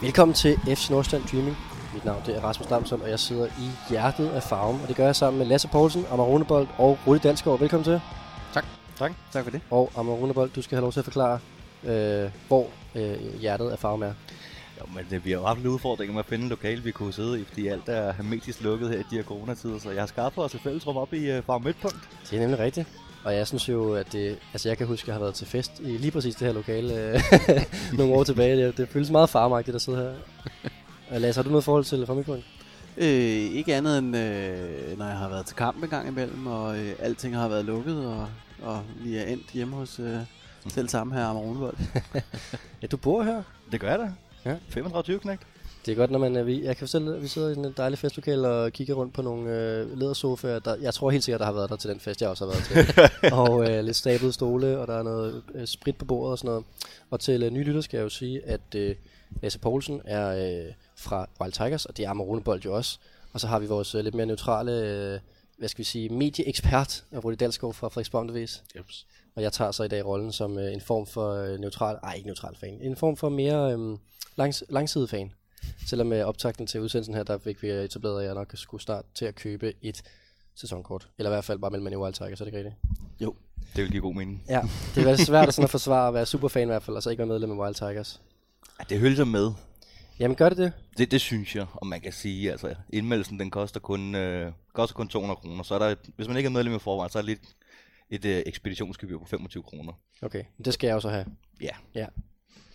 Velkommen til FC Nordstand Dreaming. Mit navn det er Rasmus Lamsson, og jeg sidder i hjertet af farven. Og det gør jeg sammen med Lasse Poulsen, Amaronebold og Rudi Dalsgaard. Velkommen til. Tak. Tak. Tak for det. Og Amaronebold, du skal have lov til at forklare, øh, hvor øh, hjertet af farven er. Jo, men det, vi har jo haft lidt udfordringer med at finde en lokal, vi kunne sidde i, fordi alt er hermetisk lukket her i de her coronatider, så jeg har skaffet os et fællesrum op i uh, Farm Midtpunkt. Det er nemlig rigtigt. Og jeg synes jo, at det, altså jeg kan huske, at jeg har været til fest i lige præcis det her lokale øh, nogle år tilbage. Det, det føles meget farmagtigt at sidde her. Og Lasse, har du noget forhold til Farmidtpunkt? Øh, ikke andet end, øh, når jeg har været til kamp en gang imellem, og øh, alting har været lukket, og, og vi er endt hjemme hos øh, selv samme her Amaronvold. ja, du bor her? Det gør jeg da. Ja. 35 knægt. Det er godt, når man, vi, jeg kan fortælle, at vi sidder i en dejlig festlokal og kigger rundt på nogle øh, ledersofaer. Der, jeg tror helt sikkert, der har været der til den fest, jeg også har været til. og øh, lidt stablede stole, og der er noget øh, sprit på bordet og sådan noget. Og til øh, nye lytter skal jeg jo sige, at øh, Lasse Poulsen er øh, fra Wild Tigers, og det er Amarone Bold jo også. Og så har vi vores øh, lidt mere neutrale, øh, hvad skal vi sige, medieekspert, Rudi Dalsgaard fra Frederiksborg Vis. Yep. Og jeg tager så i dag rollen som øh, en form for øh, neutral, ej ikke neutral fan, en form for mere øh, langs, langsidig fan. Selvom med optakten til udsendelsen her, der fik vi etableret, at jeg nok skulle start til at købe et sæsonkort. Eller i hvert fald bare mellem i Wild Tigers, så er det ikke rigtigt? Jo, det vil give god mening. Ja, det er svært at, sådan at forsvare at være superfan i hvert fald, og så ikke være medlem af Wild Tigers. Ja, det hølger med. Jamen gør det det? Det, det synes jeg, og man kan sige, altså indmeldelsen den koster kun, øh, koster kun 200 kroner, så er der, hvis man ikke er medlem i forvejen, så er der lidt et øh, ekspeditionsgebyr på 25 kroner. Okay, det skal jeg også have. Ja. Ja,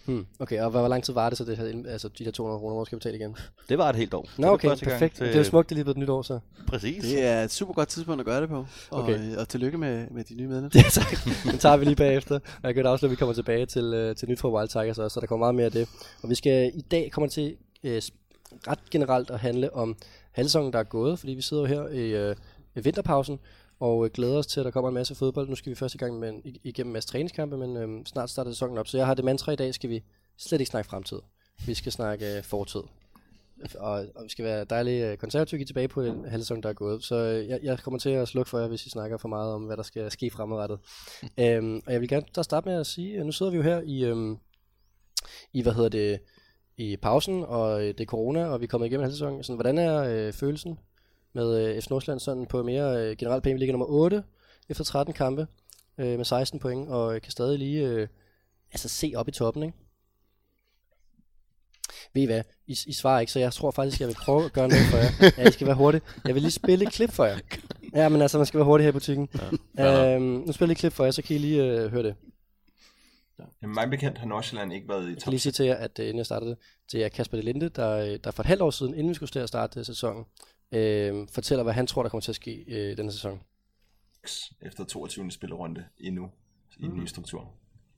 Hmm. Okay, og hvor lang tid var det så, det her, altså de her 200 kroner, hvor skal betale igen? Det var et helt år. Nå, okay, perfekt. Til... Det er jo smukt, det lige blevet et nyt år, så. Præcis. Det er et super godt tidspunkt at gøre det på. Og, okay. og tillykke med, med de nye medlemmer. Ja, tak. Den tager vi lige bagefter. Og jeg kan da også, at vi kommer tilbage til, uh, til nyt for Wild Tigers også, så der kommer meget mere af det. Og vi skal i dag kommer til uh, ret generelt at handle om halvsæsonen, der er gået, fordi vi sidder jo her i uh, vinterpausen, og øh, glæder os til, at der kommer en masse fodbold. Nu skal vi først i gang med en, igennem en masse træningskampe, men øhm, snart starter sæsonen op. Så jeg har det mantra i dag, skal vi slet ikke snakke fremtid. Vi skal snakke øh, fortid. Og, og vi skal være dejlige øh, konservative tilbage på en halv sæson, der er gået. Så øh, jeg, jeg kommer til at slukke for jer, hvis I snakker for meget om, hvad der skal ske fremadrettet. øhm, og jeg vil gerne der starte med at sige, at nu sidder vi jo her i, øhm, i hvad hedder det, i pausen, og det er corona, og vi er kommet igennem halv sæson. Sådan, hvordan er øh, følelsen med øh, FC Nordsjælland sådan på mere øh, generelt pæn? Vi ligger nummer 8 efter 13 kampe øh, med 16 point, og kan stadig lige øh, altså, se op i toppen, ikke? Ved I hvad? I, I svarer ikke, så jeg tror faktisk, jeg vil prøve at gøre noget for jer. Ja, I skal være hurtige. Jeg vil lige spille et klip for jer. Ja, men altså, man skal være hurtig her i butikken. Ja. Øhm, nu spiller jeg et klip for jer, så kan I lige øh, høre det. Ja. Jamen, mig bekendt har Nordsjælland ikke været i top. Jeg kan lige sige til jer, at uh, inden jeg startede, det er Kasper de Linde, der, øh, der for et halvt år siden, inden vi skulle til at starte sæsonen, øh, fortæller, hvad han tror, der kommer til at ske øh, denne sæson. Efter 22. spillerunde endnu i en ny struktur.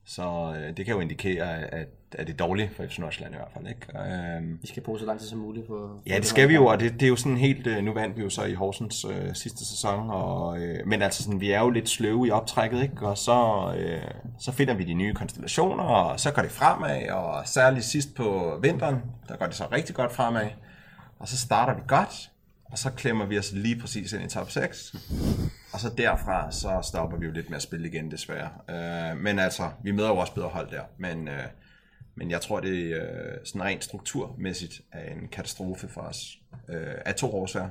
Så øh, det kan jo indikere, at, at det er dårligt for FC Nordsjælland i hvert fald. Ikke? Øhm, vi skal bruge så lang tid som muligt på... Ja, det skal vi jo, og det, det er jo sådan helt... Øh, nu vandt vi jo så i Horsens øh, sidste sæson, og, øh, men altså sådan, vi er jo lidt sløve i optrækket, ikke? og så, øh, så finder vi de nye konstellationer, og så går det fremad, og særligt sidst på vinteren, der går det så rigtig godt fremad, og så starter vi godt, og så klemmer vi os lige præcis ind i top 6. Og så derfra, så stopper vi jo lidt med at spille igen, desværre. Øh, men altså, vi møder jo også bedre hold der. Men, øh, men jeg tror, det er øh, sådan rent strukturmæssigt er en katastrofe for os. Øh, af to årsager.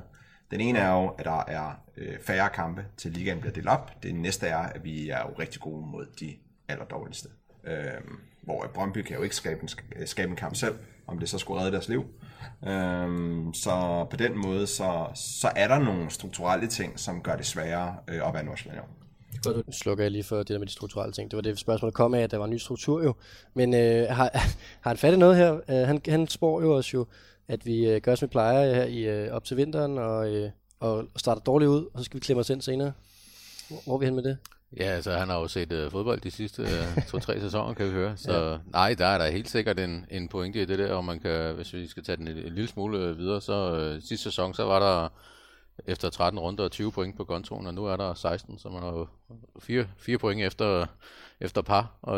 Den ene er jo, at der er øh, færre kampe til ligaen bliver delt op. Det næste er, at vi er jo rigtig gode mod de allerdårligste. Øh, hvor Brøndby kan jo ikke skabe en, skabe en kamp selv, om det så skulle redde deres liv. Øhm, så på den måde, så, så er der nogle strukturelle ting, som gør det sværere øh, at være Nordsjælland. Nu slukker jeg lige for det der med de strukturelle ting. Det var det spørgsmål, der kom af, at der var en ny struktur jo. Men øh, har, har han fattet noget her? Uh, han, han spår jo også jo, at vi øh, gør, som vi plejer her i, øh, op til vinteren, og, øh, og starter dårligt ud, og så skal vi klemme os ind senere. Hvor, hvor er vi hen med det? Ja, altså han har jo set uh, fodbold de sidste uh, to-tre sæsoner, kan vi høre. Så ja. nej, der er der helt sikkert en, en pointe i det der, og man kan, hvis vi skal tage den en, en lille smule uh, videre, så uh, sidste sæson, så var der efter 13 runder og 20 point på kontoen, og nu er der 16, så man har jo 4, 4 point efter, efter par. Og,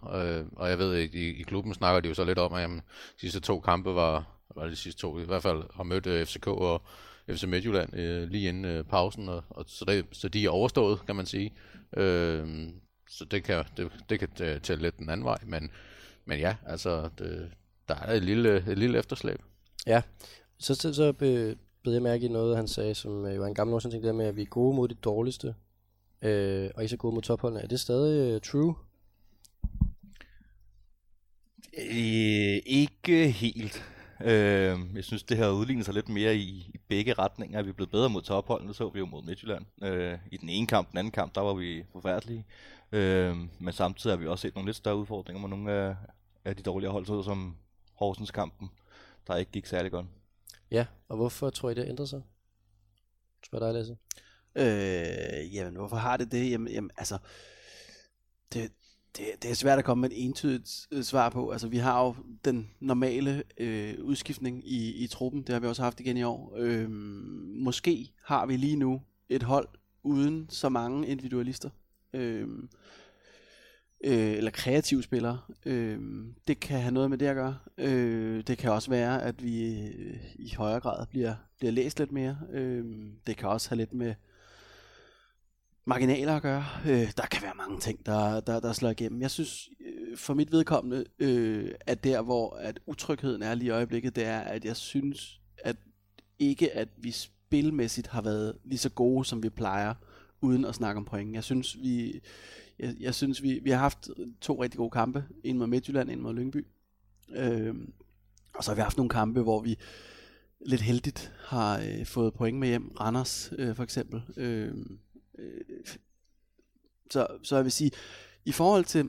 og, og jeg ved, i, i klubben snakker de jo så lidt om, at jamen, de sidste to kampe var, var de sidste to, i hvert fald har mødt øh, FCK og FC Midtjylland øh, lige inden øh, pausen, og, og så, det, så de er overstået, kan man sige. Øh, så det kan, det, det kan øh, tælle lidt den anden vej, men, men ja, altså, det, der er et lille, et lille efterslæb. Ja, så, så, så be, bed jeg mærke i noget, han sagde, som øh, var en gammel norsk ting, der med, at vi er gode mod de dårligste, øh, og ikke så gode mod topholdene. Er det stadig øh, true? Øh, ikke helt. Øh, jeg synes, det har udlignet sig lidt mere i, i begge retninger. Vi er blevet bedre mod topholdene, så vi jo mod Midtjylland. Øh, I den ene kamp, den anden kamp, der var vi forfærdelige. Øh, men samtidig har vi også set nogle lidt større udfordringer med nogle af, af de dårligere hold, så som Horsens kampen, der ikke gik særlig godt. Ja, og hvorfor tror I, det ændrer sig? Spørg dig, Lasse. Øh, jamen, hvorfor har det det? Jamen, jamen altså, det, det, det er svært at komme med et entydigt øh, svar på. Altså, vi har jo den normale øh, udskiftning i, i truppen. Det har vi også haft igen i år. Øh, måske har vi lige nu et hold uden så mange individualister. Øh, øh, eller kreative spillere. Øh, det kan have noget med det at gøre. Øh, det kan også være, at vi øh, i højere grad bliver, bliver læst lidt mere. Øh, det kan også have lidt med marginaler at gøre. Øh, der kan være mange ting, der, der, der slår igennem. Jeg synes, øh, for mit vedkommende, øh, at der, hvor at utrygheden er lige i øjeblikket, det er, at jeg synes, at ikke at vi spilmæssigt har været lige så gode, som vi plejer, uden at snakke om point. Jeg synes, vi, jeg, jeg synes, vi, vi har haft to rigtig gode kampe. En mod Midtjylland, en mod Lyngby. Øh, og så har vi haft nogle kampe, hvor vi lidt heldigt har øh, fået point med hjem. Randers øh, for eksempel. Øh, øh, så, så jeg vil sige, i forhold til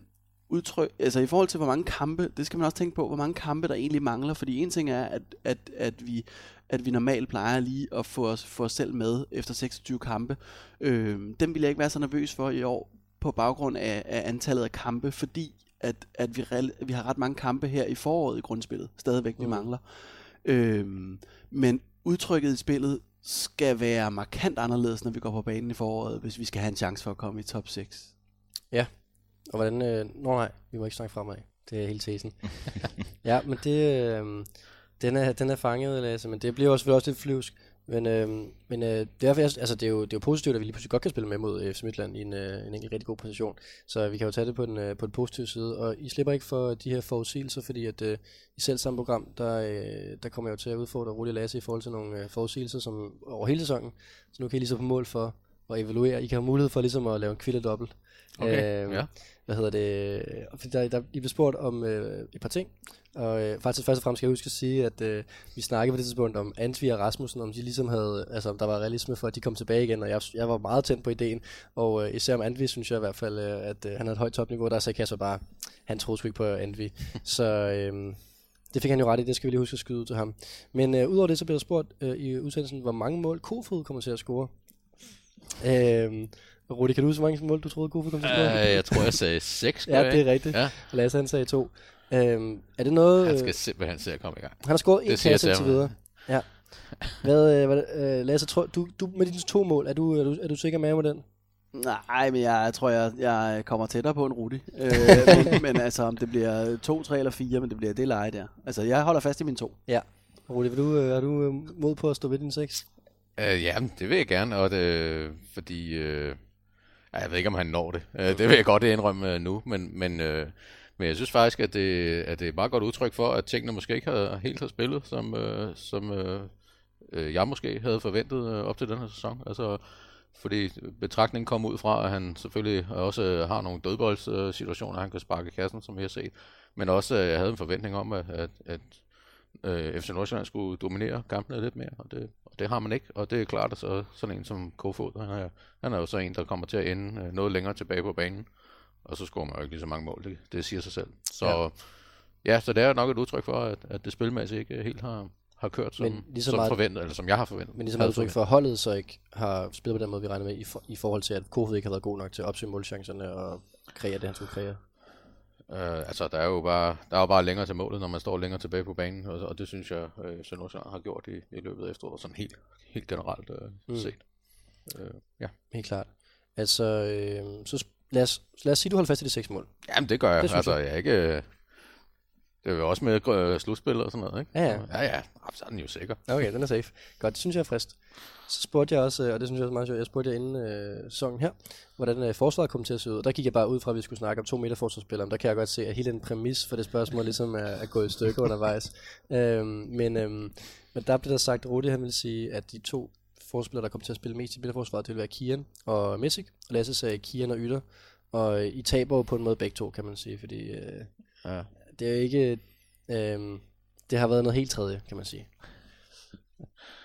udtryk, altså i forhold til hvor mange kampe, det skal man også tænke på, hvor mange kampe der egentlig mangler, fordi en ting er, at, at, at vi at vi normalt plejer lige at få os, få os selv med efter 26 kampe. Øh, dem vil jeg ikke være så nervøs for i år, på baggrund af, af antallet af kampe, fordi at, at vi, vi har ret mange kampe her i foråret i grundspillet, stadigvæk vi Mm. mangler. Øhm, men udtrykket i spillet skal være markant anderledes, når vi går på banen i foråret, hvis vi skal have en chance for at komme i top 6. Og hvordan... Øh, nå nej, vi må ikke snakke fremad. Det er hele tesen. ja, men det... Øh, den, er, den er fanget, Lasse, men det bliver også, også lidt flyvsk. Men, øh, men øh, derfor, jeg, altså, det, er jo, det er jo positivt, at vi lige pludselig godt kan spille med mod FC Midtland i en, øh, en enkelt rigtig god position. Så vi kan jo tage det på den, øh, på den positive side. Og I slipper ikke for de her forudsigelser, fordi at øh, i selv samme program, der, øh, der kommer jeg jo til at udfordre Rudi Lasse i forhold til nogle øh, forudsigelser som, over hele sæsonen. Så nu kan I lige så på mål for at evaluere. I kan have mulighed for ligesom at lave en kville dobbelt. Okay, Øhm, ja. Hvad hedder det? Fordi der, der, I blev spurgt om øh, et par ting. Og øh, faktisk først og fremmest skal jeg huske at sige, at øh, vi snakkede på det tidspunkt om Antvi og Rasmussen, om de ligesom havde, altså om der var realisme for, at de kom tilbage igen, og jeg, jeg var meget tændt på ideen. Og øh, især om Antvi, synes jeg i hvert fald, øh, at øh, han havde et højt topniveau, der sagde Kasper bare, han troede sgu ikke på Antvi. Så øh, det fik han jo ret i, det skal vi lige huske at skyde ud til ham. Men øh, udover det, så blev der spurgt øh, i udsendelsen, hvor mange mål Kofod kommer til at score. Øh, Rudi, kan du huske, hvor mange mål du troede, Kofod kom til at score? Øh, jeg tror, jeg sagde 6. Ja, det er rigtigt. Ja, Lasse han sagde to. Øhm, er det noget... han øh, skal simpelthen se at komme i gang. han har scoret en kasse til videre. Ja. Hvad, øh, hvad øh, Lasse, tror, du, du, med dine to mål, er du, er du, er du sikker med med den? Nej, men jeg tror, jeg, jeg kommer tættere på en Rudi. Øh, men, men altså, om det bliver to, tre eller fire, men det bliver det leje der. Altså, jeg holder fast i mine to. Rudi, vil du, øh, er du øh, mod på at stå ved din seks? Øh, ja, men det vil jeg gerne, og det, fordi... Øh, ja, jeg ved ikke, om han når det. Øh, det vil jeg godt indrømme øh, nu, men, men, øh, men jeg synes faktisk, at det, at det er et meget godt udtryk for, at tingene måske ikke har, helt har spillet, som, øh, som øh, øh jeg måske havde forventet øh, op til den her sæson. Altså, fordi betragtningen kom ud fra, at han selvfølgelig også øh, har nogle dødboldssituationer, han kan sparke kassen, som vi har set. Men også, at jeg havde en forventning om, at, at, at øh, FC Nordsjælland skulle dominere kampene lidt mere, og det, og det har man ikke. Og det er klart, at så, sådan en som Kofod, han er, han er jo så en, der kommer til at ende øh, noget længere tilbage på banen. Og så scorer man jo ikke lige så mange mål, det, det siger sig selv. Så ja. ja, så det er nok et udtryk for, at, at det spilmæssigt ikke helt har, har kørt som, Men lige så som meget- forventet, eller som jeg har forventet. Men ligesom er udtryk for, at holdet så ikke har spillet på den måde, vi regner med, i, for, i forhold til, at Kofod ikke har været god nok til at opsøge målchancerne og kreere det, han skulle kreere. Øh, altså, der er jo bare, der er jo bare længere til målet, når man står længere tilbage på banen, og, og det synes jeg, øh, Søren Nordsjælland har gjort i, i løbet af efteråret, sådan helt, helt generelt øh, Mm. set. Øh, ja. Helt klart. Altså, øh, så lad os, lad os sige, du holder fast i de seks mål. Jamen, det gør jeg. Det altså, jeg. jeg er ikke... Det er jo også med øh, slutspil og sådan noget, ikke? Ja, ja. Ja, ja. Så er den jo sikker. Okay, den er safe. Godt, det synes jeg er frist. Så spurgte jeg også, øh, og det synes jeg også er meget sjovt, jeg spurgte jer inden øh, sæsonen her, hvordan øh, forsvaret kom til at se ud. Og der gik jeg bare ud fra, at vi skulle snakke om to meter forsvarsspillere. Men der kan jeg godt se, at hele den præmis for det spørgsmål ligesom er, er gået i stykker undervejs. Øhm, men, øhm, men der blev der sagt, at Rudi han ville sige, at de to forspillere, der kom til at spille mest i midterforsvaret, det ville være Kian og Messick. Og Lasse sagde Kian og Ytter. Og øh, I taber jo på en måde begge to, kan man sige, fordi øh, Ja. Det er jo ikke... Øh, det har været noget helt tredje, kan man sige.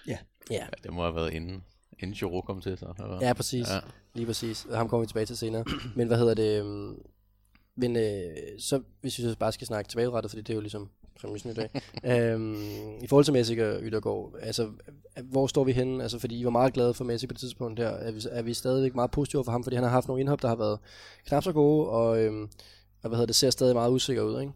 Ja. Ja, ja det må have været inden, inden Giroud kom til. Så, eller? ja præcis. Ja. Lige præcis. Ham kommer vi tilbage til senere. Men hvad hedder det? øhm, Men øh, så hvis vi så bare skal snakke tilbagerettet, fordi det er jo ligesom præmissen i dag. øhm, I forhold til Messi og Yttergaard, altså hvor står vi henne? Altså fordi I var meget glade for Messi på det tidspunkt der. Er vi, er vi stadigvæk meget positive for ham, fordi han har haft nogle indhop, der har været knap så gode, og, øhm, og hvad hedder det, ser stadig meget usikker ud, ikke?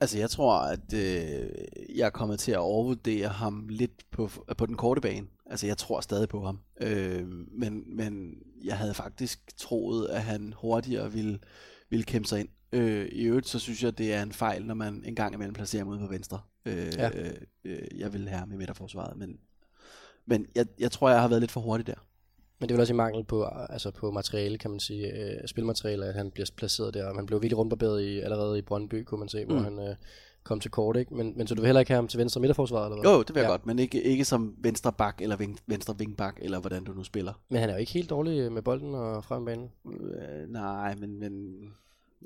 Altså, jeg tror, at øh, jeg er kommet til at overvurdere ham lidt på, på den korte bane. Altså, jeg tror stadig på ham. Øh, men, men jeg havde faktisk troet, at han hurtigere ville, ville kæmpe sig ind. Øh, I øvrigt, så synes jeg, det er en fejl, når man en gang imellem placerer ham ude på venstre. Øh, Ja. øh, jeg vil have ham i midterforsvaret, men, men jeg, jeg tror, jeg har været lidt for hurtig der. Men det er vel også i mangel på, altså på materiale, kan man sige, øh, spilmateriale, at han bliver placeret der. Han blev virkelig rundbarberet i, allerede i Brøndby, kunne man se, mm. hvor han øh, kom til kort, ikke? Men, men så du vil heller ikke have ham til venstre midterforsvar, eller hvad? Jo, det vil jeg Ja. godt, men ikke, ikke som venstre bak eller ving, venstre vingbak, eller hvordan du nu spiller. Men han er jo ikke helt dårlig øh, med bolden og frem banen. Øh, nej, men, men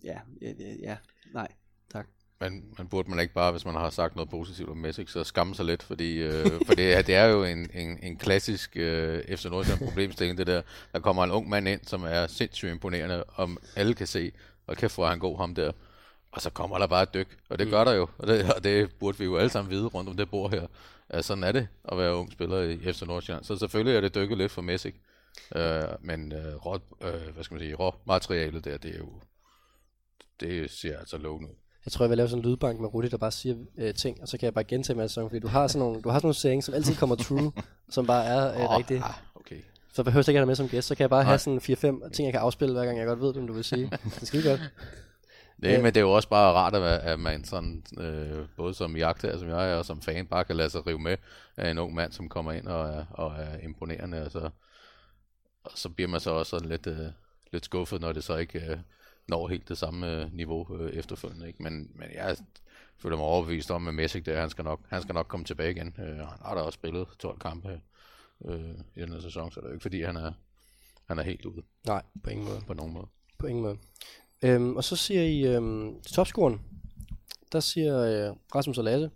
ja, ja, ja, nej, Men man burde man ikke bare, hvis man har sagt noget positivt om Messi, så skamme sig lidt, fordi øh, for det, er- det er jo en, en, en klassisk øh, FC Nordsjælland problemstilling, det der. Der kommer en ung mand ind, som er sindssygt imponerende, om alle kan se, og kæft hvor er han god ham der. Og så kommer der bare et dyk, og det gør der jo, og det, og det burde vi jo alle sammen vide rundt om det bord her. Altså, sådan er det at være ung spiller i FC Nordsjælland. Så selvfølgelig er det dykket lidt for Messi. Øh, men øh, rå, øh, hvad skal man sige, råmaterialet der, det er jo, det ser altså lovende ud. Jeg tror, jeg vil lave sådan en lydbank med Rudi, der bare siger øh, ting, og så kan jeg bare gentage med sæson, fordi du har sådan nogle, du har sådan nogle sayings, som altid kommer true, som bare er øh, Åh, rigtige. ah, okay. Så behøver jeg ikke have dig med som gæst, så kan jeg bare have Nej. sådan 4-5 ting, jeg kan afspille, hver gang jeg godt ved, hvem du vil sige. Det skal godt. Øh. men det er jo også bare rart, at, at man sådan, øh, både som jagter, som jeg er, og som fan, bare kan lade sig rive med af en ung mand, som kommer ind og er, og er imponerende, og så, og så bliver man så også sådan lidt, øh, lidt skuffet, når det så ikke øh, når helt det samme øh, niveau øh, efterfølgende. Ikke? Men, men jeg føler mig overbevist om, at Messi, der, han, skal nok, han skal nok komme tilbage igen. Øh, han har da også spillet 12 kampe øh, i den her sæson, så det er jo ikke fordi, han er, han er helt ude Nej, på ingen måde. på nogen måde. På ingen måde. Øhm, og så siger I øhm, topscoren, der siger øh, Rasmus og Lasse,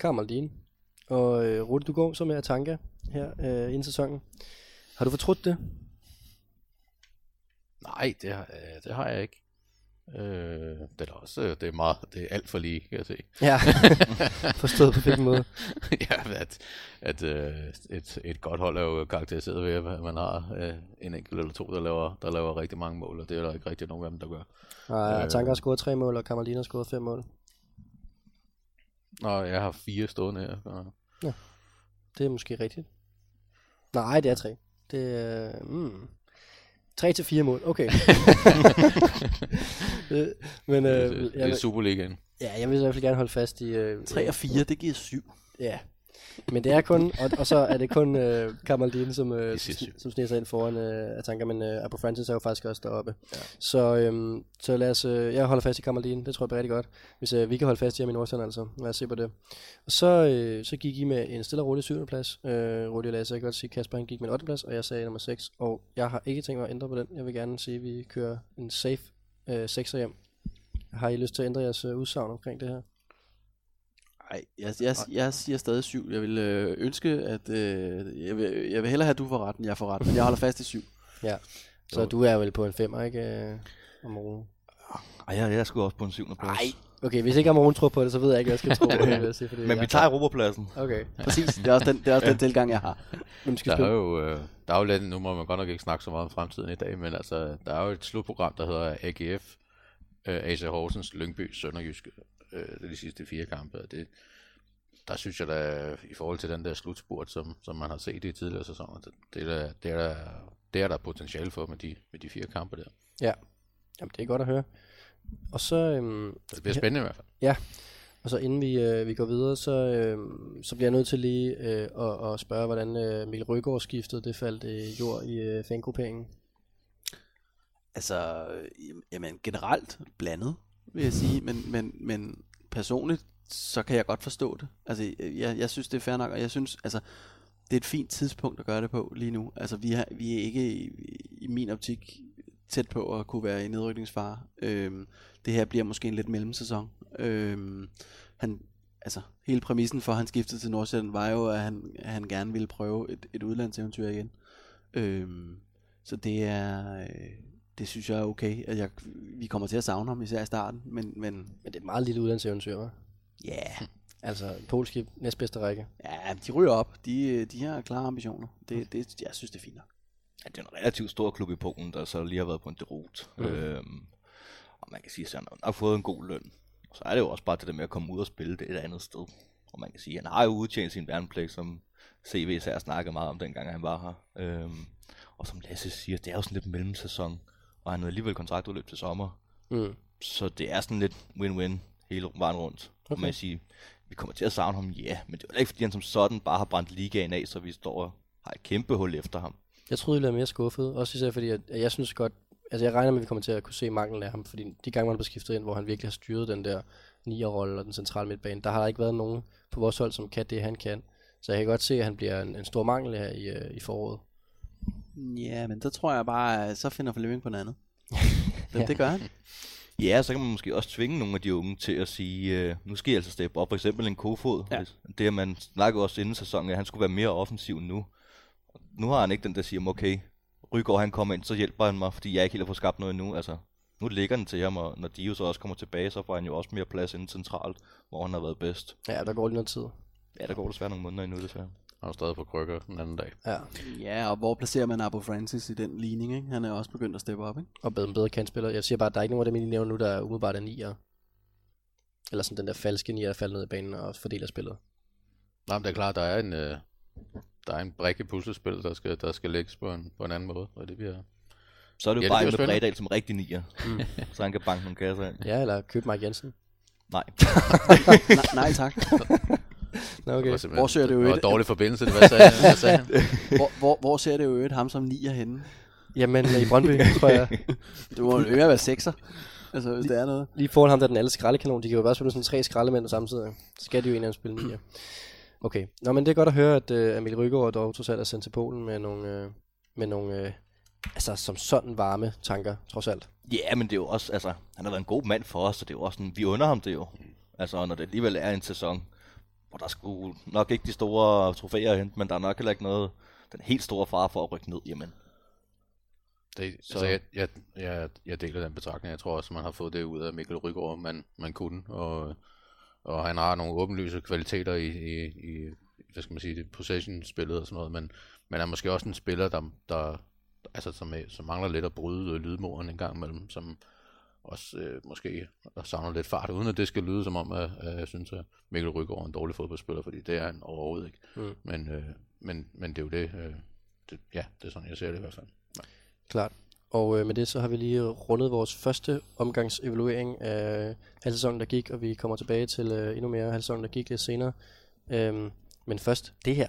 Karl og øh, Rudi, du går så med Atanka her øh, inden sæsonen. Har du fortrudt det? Nej, det har, øh, det har jeg ikke. Øh, det er også, øh, det er meget, det er alt for lige, kan jeg se. Ja, forstået på hvilken måde. ja, at, at øh, et, et godt hold er jo karakteriseret ved, at man har øh, en enkelt eller to, der laver, der laver rigtig mange mål, og det er der ikke rigtig nogen af dem, der gør. Nej, Øh. Atanka har scoret tre mål, og Kamaldin har scoret fem mål. Nå, jeg har fire stående her. så- Det er måske rigtigt. Nej, det er tre. Det er... Mm, tre til fire mål, okay. Øh, Men Det, øh, det, det jeg, er vil, Superligaen. ja, jeg vil i hvert fald gerne holde fast i... Øh, 3 og 4, det giver 7. Ja, men det er kun, og, og så er det kun øh, Kamaldin, som, øh, som, sniger sig ind foran øh, Atanka, men øh, Abu Francis er jo faktisk også deroppe. Ja. Så, øh, så lad os, øh, jeg holder fast i Kamaldin, det tror jeg bliver rigtig godt, hvis øh, vi kan holde fast i ham i Nordsjælland, altså. Lad os se på det. Og så, øh, så gik I med en stille og rolig syvende plads. Øh, Rudi jeg kan godt sige, Kasper han gik med en 8. plads, og jeg sagde nummer 6, og jeg har ikke tænkt mig at ændre på den. Jeg vil gerne sige, at vi kører en safe øh, 6'er hjem. Har I lyst til at ændre jeres øh, udsagn omkring det her? Nej, jeg, jeg, jeg siger stadig 7. Jeg vil øh, ønske, at... Øh, jeg, vil, jeg vil hellere have, at du får ret, end jeg får ret. Men jeg holder fast i 7. Ja. Så jo. du er vel på en 5'er, ikke? Øh, om ugen. Ej, jeg, jeg er sgu også på en syvende plads. Nej, Okay, hvis ikke Amon tror på det, så ved jeg ikke, hvad jeg skal tro på det. vil jeg sige, fordi Men vi jeg- tager Europapladsen. Okay. præcis. Det er også den, det er også den tilgang, jeg har. Hvem skal Der er spille? jo, øh, der er jo lidt, nu må man godt nok ikke snakke så meget om fremtiden i dag, men altså, der er jo et slutprogram, der hedder AGF øh, AC Horsens, Lyngby, Sønderjyske, øh, de sidste fire kampe. Og det, der synes jeg da, i forhold til den der slutspurt, som, som man har set i tidligere sæsoner, det, det, er, der, det, er, der, det er der potentiale for med de, med de fire kampe der. Ja, Jamen, det er godt at høre. Og så, øhm, det bliver spændende i hvert fald. og så inden vi, øh, vi går videre, så, øhm, så bliver jeg nødt til lige øh, at, at spørge, hvordan øh, Mikkel Rygaard skiftede det faldt øh, jord i øh, fangrupperingen. Altså, øh, jamen generelt blandet, vil jeg sige, men, men, men personligt, så kan jeg godt forstå det. Altså, jeg, jeg synes, det er fair nok, og jeg synes, altså, det er et fint tidspunkt at gøre det på lige nu. Altså, vi, har, vi er ikke i, i min optik tæt på at kunne være i nedrykningsfare. Øhm, det her bliver måske en lidt mellemsæson. Øhm, han, altså, hele præmissen for, at han skiftede til Nordsjælland, var jo, at han, han gerne ville prøve et, et udlandseventyr igen. Øhm, så det er, øh, det synes jeg er okay, at jeg, vi kommer til at savne ham, især i starten, men, men Men det er et meget lille udlandseventyr, hva'? ja, yeah. Altså, polske næstbedste række. ja, de ryger op, de, de har klare ambitioner. Det, det, jeg synes, det er fint nok. Ja, det er en relativt stor klub i Polen, der så lige har været på en derot. Mm. Øhm, og man kan sige, at han har fået en god løn. Så er det jo også bare det der med at komme ud og spille det et andet sted. Og man kan sige, at han har jo udtjent sin værnepligt, som CV især snakkede meget om, dengang han var her. Øhm, og som Lasse siger, det er jo sådan lidt mellemsæson, og han har alligevel kontraktudløb til sommer. Mm. Så det er sådan lidt win-win hele vejen rundt. Okay. Og man sige, vi kommer til at savne ham, ja, men det er ikke, fordi han som sådan bare har brændt ligaen af, så vi står og har et kæmpe hul efter ham. Jeg troede, jeg være mere skuffet. Også især fordi, at, jeg synes godt... Altså, jeg regner med, at vi kommer til at kunne se manglen af ham. Fordi de gange, man blevet skiftet ind, hvor han virkelig har styret den der nier-rolle og den centrale midtbane, der har der ikke været nogen på vores hold, som kan det, han kan. Så jeg kan godt se, at han bliver en, en stor mangel her i, uh, i foråret. Ja, men der tror jeg bare, at så finder Flemming på noget andet. det, ja. det gør han. Ja, så kan man måske også tvinge nogle af de unge til at sige, øh, nu skal I altså steppe op. For eksempel en kofod. Ja. Det, at man snakkede også inden sæsonen, at han skulle være mere offensiv nu. Nu har han ikke den, der siger, okay, Rygaard han kommer ind, så hjælper han mig, fordi jeg ikke helt har fået skabt noget endnu. Altså, nu ligger den til ham, og når Dio så også kommer tilbage, så får han jo også mere plads inden centralt, hvor han har været bedst. Ja, der går lige noget tid. Ja, der går desværre nogle måneder endnu, desværre. Han er stadig på krykker den anden dag. Ja, Ja, og hvor placerer man Abu Francis i den ligning? Ikke? Han er også begyndt at steppe op, ikke? og bedre, bedre kantspiller. Jeg siger bare, at der er ikke nogen af dem, I nævner nu, der er umiddelbart er nier. Eller sådan den der falske nier, der falder ned i banen og fordeler spillet. Nej, men det er klart, der er en, øh, der er en brik i puslespil, der skal, der skal lægges på en, på en anden måde, og det bliver... Så er det jo Ja, det bare bliver med spændende. Bredal som rigtig nier, mm. så han kan banke nogle kasser ind. Ja, eller køb Mike Jensen. Nej. nej, nej tak. Okay. var simpelthen- Hvor ser det jo det var et- dårlig forbindelse, hvad sagde, han? hvad sagde han? Hvor, hvor, hvor ser det jo et ham som nier henne? Jamen, i Brøndby, tror jeg. Det må jo mere være sekser. Altså, hvis det er noget. Lige foran ham, der er den alle skraldekanon. De kan jo bare spille sådan tre skraldemænd samtidig. Så skal de jo en af dem spille nier. Okay. Nå, men det er godt at høre, at uh, Emil Rygaard dog trods alt er sendt til Polen med nogle, uh, med nogle uh, altså som sådan varme tanker, trods alt. Ja, men det er jo også, altså, han har været en god mand for os, så det er jo også sådan, vi under ham det jo. Altså, når det alligevel er en sæson, hvor der skulle nok ikke de store trofæer at hente, men der er nok heller ikke noget, den helt store fare for at rykke ned, jamen. Det, Så- altså, jeg, jeg, jeg, jeg deler den betragtning. Jeg tror også, man har fået det ud af Mikkel Rygaard, man, man kunne. Og, og han har nogle åbenlyse kvaliteter i, i, i hvad skal man sige, det possession-spillet og sådan noget, men, men er måske også en spiller, der, der altså, som, som mangler lidt at bryde lydmuren en gang imellem, som også øh, måske savner lidt fart, uden at det skal lyde som om, at, at jeg synes, at Mikkel Rygaard er en dårlig fodboldspiller, fordi det er han overhovedet ikke. Mm. Men, øh, men, men det er jo det, øh, det, ja, det er sådan, jeg ser det i hvert fald. Klart. Og øh, med det så har vi lige rundet vores første omgangs evaluering af halvsæsonen, der gik, og vi kommer tilbage til øh, endnu mere halvsæsonen, der gik lidt senere. Øhm, men først det her.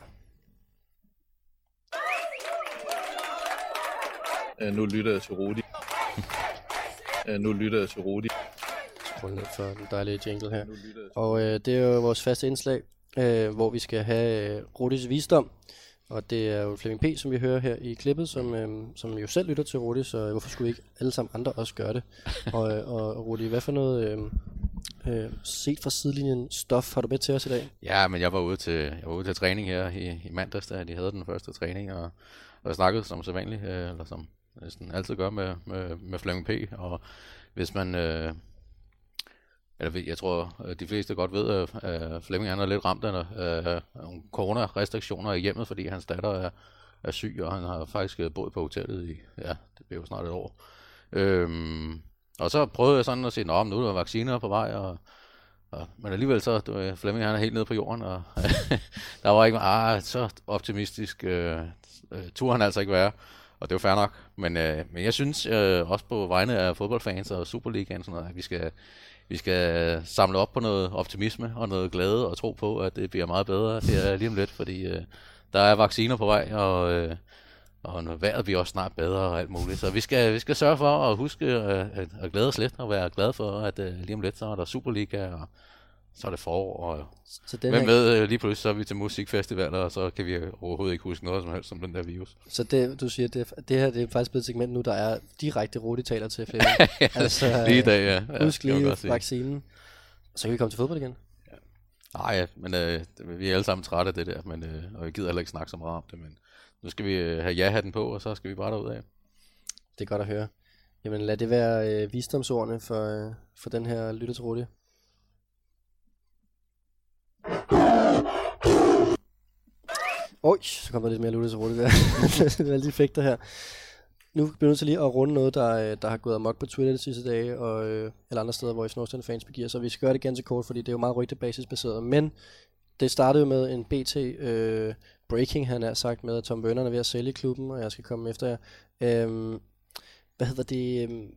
Uh, nu lytter jeg til Rudi. Uh, nu lytter jeg til Rudi. Skål ned for den dejlige jingle her. Og øh, det er jo vores faste indslag, øh, hvor vi skal have øh, Rudis visdom. Og det er jo Flemming P., som vi hører her i klippet, som, øh, som jo selv lytter til Rudi, så hvorfor skulle ikke alle sammen andre også gøre det? og, øh, og Rudi, hvad for noget øh, øh, set fra sidelinjen stof har du med til os i dag? Ja, men jeg var ude til, jeg var ude til træning her i, i mandags, da de havde den første træning, og, og jeg snakkede som sædvanligt, øh, eller som næsten altid gør med, med, med Flemming P. Og hvis man, øh, eller jeg tror, øh, de fleste godt ved, at, Flemming han er lidt ramt af af nogle corona-restriktioner i hjemmet, fordi hans datter er, er syg, og han har faktisk øh, boet på hotellet i, ja, det bliver jo snart et år. Øhm, Og så prøvede jeg sådan at sige, at nu er der vacciner på vej, og, og, men alligevel så, du, Flemming han er helt nede på jorden, og der var ikke, ah, så optimistisk øh, øh turde han altså ikke være. Og det var fair nok. Men, øh, men jeg synes øh, også på vegne af fodboldfans og Superligaen, sådan noget, at vi skal, vi skal samle op på noget optimisme og noget glæde og tro på, at det bliver meget bedre det er lige om lidt, fordi øh, der er vacciner på vej, og, øh, og når vejret bliver også snart bedre og alt muligt. Så vi skal, vi skal sørge for at huske at, at, at glæde os lidt og være glade for, at øh, lige om lidt så er der Superliga, og så er det forår, og Så den hvem her, ved, øh, lige pludselig så er vi til musikfestivaler, og så kan vi overhovedet ikke huske noget som helst som den der virus. så det, du siger, det, det her det er faktisk blevet et segment nu, der er direkte taler til Flemming. altså, Lige i dag, ja. ja Husk lige vaccinen. Så kan vi komme til fodbold igen. Nej, ja, men øh, vi er alle sammen trætte af det der, men, øh, og vi gider heller ikke snakke så meget om det, men nu skal vi øh, have ja-hatten på, og så skal vi bare derud af. Det er godt at høre. Jamen lad det være øh, visdomsordene for, øh, for den her lytter til. Oj, så kommer der lidt mere lutter så hurtigt der. det er alle de effekter her. Nu bliver jeg nødt til lige at runde noget, der, øh, der har gået amok på Twitter de sidste dage, og, øh, eller andre steder, hvor i Snorsten fans begiver sig. Vi skal gøre det ganske kort, fordi det er jo meget rygtebasisbaseret. Men det startede jo med en BT øh, breaking, han har sagt, med at Tom Werner er ved at sælge klubben, og jeg skal komme efter jer. Øhm, hvad hedder det? Øhm,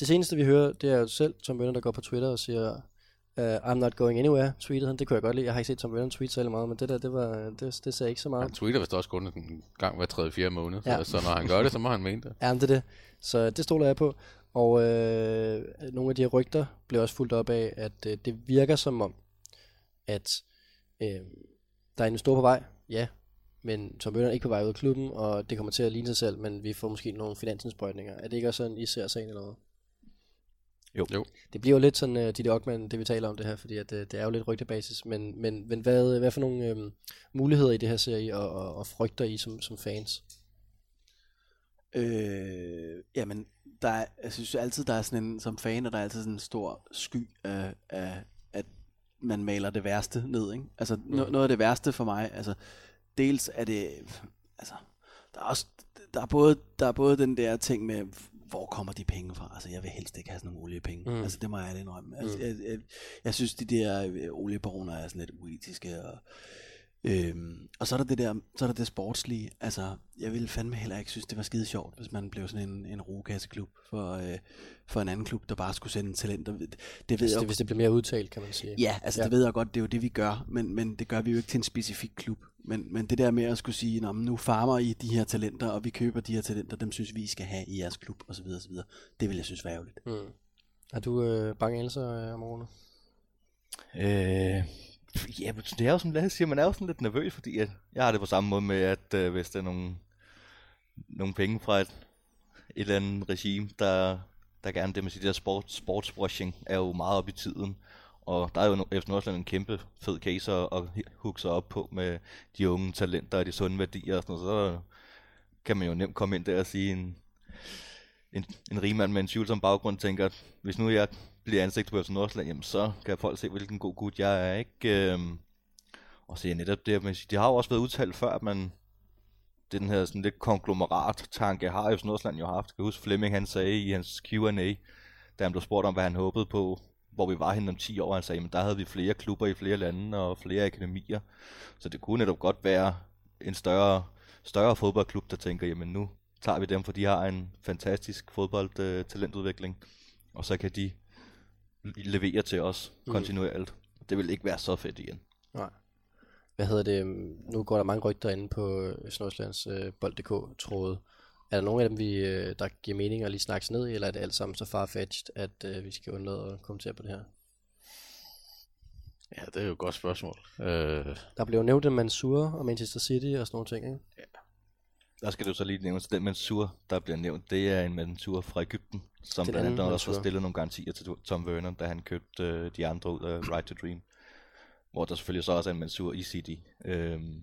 det seneste vi hører, det er jo selv Tom Werner, der går på Twitter og siger, uh, I'm not going anywhere, tweetede han. Det kunne jeg godt lide. Jeg har ikke set Tom Bønner tweet særlig meget, men det der, det, var, det, det sagde ikke så meget. Han tweeter vist også kun en gang hver tredje, fjerde måned, Ja. ja. så når han gør det, så må han mene det. Ja, men det er det. Så det stoler jeg på. Og øh, nogle af de her rygter blev også fuldt op af, at øh, det virker som om, at øh, der er en stor på vej, ja, men Tom Bønner er ikke på vej ud af klubben, og det kommer til at ligne sig selv, men vi får måske nogle finansindsprøjtninger. Er det ikke også sådan, I ser sagen eller hvad? Jo. Jo. Det bliver jo lidt sådan, uh, Ditte Ockmann, det vi taler om det her, fordi at, uh, det er jo lidt rygtebasis, men, men, men hvad, hvad for nogle øhm, muligheder i det her ser I, og, og, og frygter I som, som fans? Øh, jamen, der er, jeg synes altid, der er sådan en, som fan, og der er altid sådan en stor sky af, af at man maler det værste ned, ikke? Altså, mm. no, noget af det værste for mig, altså, dels er det, altså, der er også, der er både, der er både den der ting med, hvor kommer de penge fra? Altså, jeg vil helst ikke have sådan nogle oliepenge. Mm. Altså, det må jeg ærligt indrømme. Altså, Mm. jeg, jeg, jeg, synes, de der øh, oliebaroner er sådan lidt uetiske, og Øhm, og så er der det der, så er der det sportslige. Altså, jeg ville fandme heller ikke synes, det var skide sjovt, hvis man blev sådan en, en rugekasseklub for, øh, for en anden klub, der bare skulle sende talenter. Det, det ved Hvis jeg det, hvis det bliver mere udtalt, kan man sige. Ja, altså Ja. det ved jeg godt, det er jo det, vi gør, men, men det gør vi jo ikke til en specifik klub. Men, men det der med at skulle sige, Nå, nu farmer I de her talenter, og vi køber de her talenter, dem synes vi, I skal have i jeres klub, osv. osv. Det vil jeg synes var ærgerligt. Mm. Er du øh, bange anelser, øh, Amorone? Øh, ja, men det er jo som Lasse siger, man er jo sådan lidt nervøs, fordi at jeg har det på samme måde med, at øh, hvis der er nogle, nogle penge fra et, et eller andet regime, der, der gerne det med sit der sport, sportswashing, er jo meget op i tiden. Og der er jo efter Nordsjælland en kæmpe fed case at, at hugge sig op på med de unge talenter og de sunde værdier og sådan noget. Så kan man jo nemt komme ind der og sige, en, en, en rigmand med en tvivlsom baggrund tænker, at hvis nu jeg bliver ansigt på FC Nordsjælland, jamen så kan folk se, hvilken god gut jeg er, ikke? Øhm, og så er netop det, men de har jo også været udtalt før, at man, det er den her sådan lidt konglomerat-tanke, har FC Nordsjælland jo haft. Jeg kan huske Flemming, han sagde i hans Q&A, da han blev spurgt om, hvad han håbede på, hvor vi var henne om 10 år, han sagde, men der havde vi flere klubber i flere lande og flere akademier. Så det kunne netop godt være en større, større fodboldklub, der tænker, jamen nu tager vi dem, for de har en fantastisk fodboldtalentudvikling, og så kan de levere til os Mm. kontinuerligt. Det vil ikke være så fedt igen. Nej. Hvad hedder det? øhm, Nu går der mange rygter inde på øh, Nordsjællands øh, bold.dk-tråde. Er der nogen af dem, vi, øh, der giver mening at lige snakke ned i, eller er det alt sammen så farfetched, at øh, vi skal undlade at kommentere på det her? Ja, det er jo et godt spørgsmål. Øh, Der blev jo nævnt en Mansour og Manchester City og sådan nogle ting, ikke? Der skal du så lige nævne, den Mansour, der bliver nævnt, det er en Mansour fra Ægypten, som Den blandt andet også har stillet nogle garantier til Tom Werner, da han købte øh, de andre ud af Right to Dream. Hvor der selvfølgelig så også er en Mansour i City. Øhm,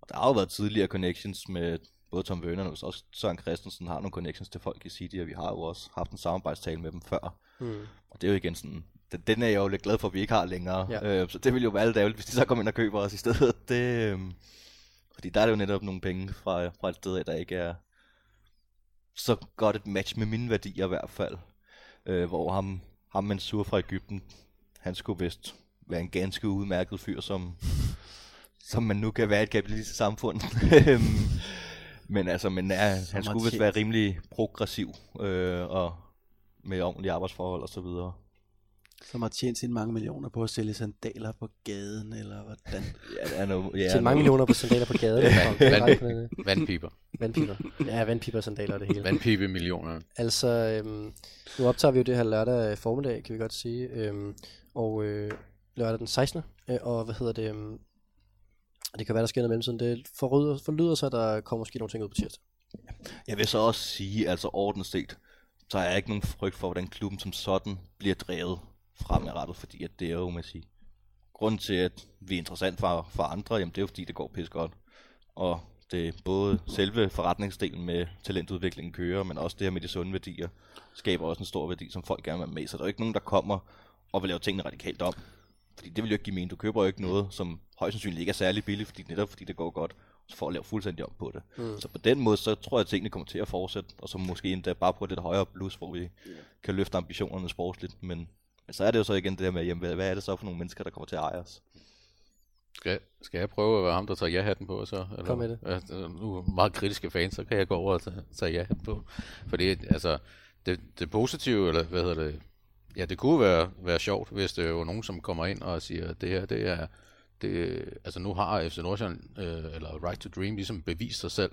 og der har jo været tidligere connections med både Tom Werner og også Søren Christensen har nogle connections til folk i City, og vi har jo også haft en samarbejdstale med dem før. Hmm. Og det er jo igen sådan, den, den er jeg jo lidt glad for, at vi ikke har længere. Ja. Øh, så det ville jo være lidt ærgerligt, hvis de så kommer ind og køber os i stedet. Det, øh, fordi der er det jo netop nogle penge fra, fra et sted, der ikke er så godt et match med mine værdier i hvert fald. øh, hvor ham, ham Mansour fra Ægypten, han skulle vist være en ganske udmærket fyr, som, som man nu kan være i et kapitalistisk samfund. Øhm, men altså, men ja, han skulle vist være rimelig progressiv, øh, og med ordentlige arbejdsforhold og så videre. Som har tjent sine mange millioner på at sælge sandaler på gaden, eller hvordan? Ja, det er noget, ja, Til mange millioner på sandaler på gaden. På vand, vandpiber. Vandpiber. Ja, vandpiber, sandaler og det hele. Vandpibe millioner. Altså, øhm, nu optager vi jo det her lørdag formiddag, kan vi godt sige. Øhm, og øh, lørdag den 16. Øh, og hvad hedder det? Øhm, det kan være, der sker noget i mellemtiden. Det forlyder, forlyder sig, at der kommer måske nogle ting ud på tirsdag. Jeg vil så også sige, altså ordentligt set, så er jeg ikke nogen frygt for, hvordan klubben som sådan bliver drevet fremadrettet, fordi at det er jo, man sige, grunden til, at vi er interessant for, for andre, jamen det er jo fordi, det går pisse godt. Og det er både selve forretningsdelen med talentudviklingen kører, men også det her med de sunde værdier, skaber også en stor værdi, som folk gerne vil med. Så der er jo ikke nogen, der kommer og vil lave tingene radikalt om. Fordi det vil jo ikke give mening. Du køber jo ikke noget, som højst sandsynligt ikke er særlig billigt, fordi netop fordi det går godt, for at lave fuldstændig om på det. Mm. Så på den måde, så tror jeg, at tingene kommer til at fortsætte, og så måske endda bare på et lidt højere plus, hvor vi kan løfte ambitionerne sportsligt. Men, men så er det jo så igen det der med, jamen, hvad, er det så for nogle mennesker, der kommer til at eje os? Skal, skal jeg prøve at være ham, der tager ja-hatten på? Så, eller, Kom med det. Øh, nu er meget kritiske fans, så kan jeg gå over og tage, tage ja-hatten på. Fordi altså, det, det positive, eller hvad hedder det, ja, det kunne være, være sjovt, hvis det var nogen, som kommer ind og siger, at det her, det er, det, altså nu har FC Nordsjælland, øh, eller Right to Dream, ligesom bevist sig selv.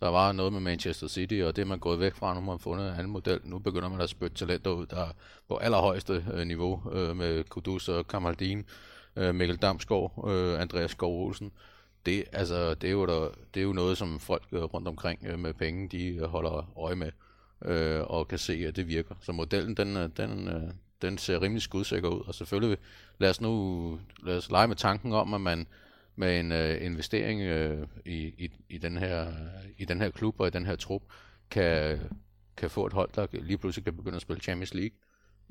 Der var noget med Manchester City, og det er man gået væk fra, nu har man fundet en anden model. Nu begynder man at spytte talenter ud, der er på allerhøjeste øh, niveau, øh, med Kudus og Kamaldin, øh, Mikkel Damsgaard, øh, Andreas Skov Olsen. Det, altså, det, er jo der, det er jo noget, som folk øh, rundt omkring øh, med penge, de øh, holder øje med, øh, og kan se, at det virker. Så modellen, den, øh, den, øh, den ser rimelig skudsikker ud, og selvfølgelig, lad os nu lad os lege med tanken om, at man med en øh, investering øh, i, i, i, den her, i den her klub og i den her trup, kan, kan få et hold, der lige pludselig kan begynde at spille Champions League,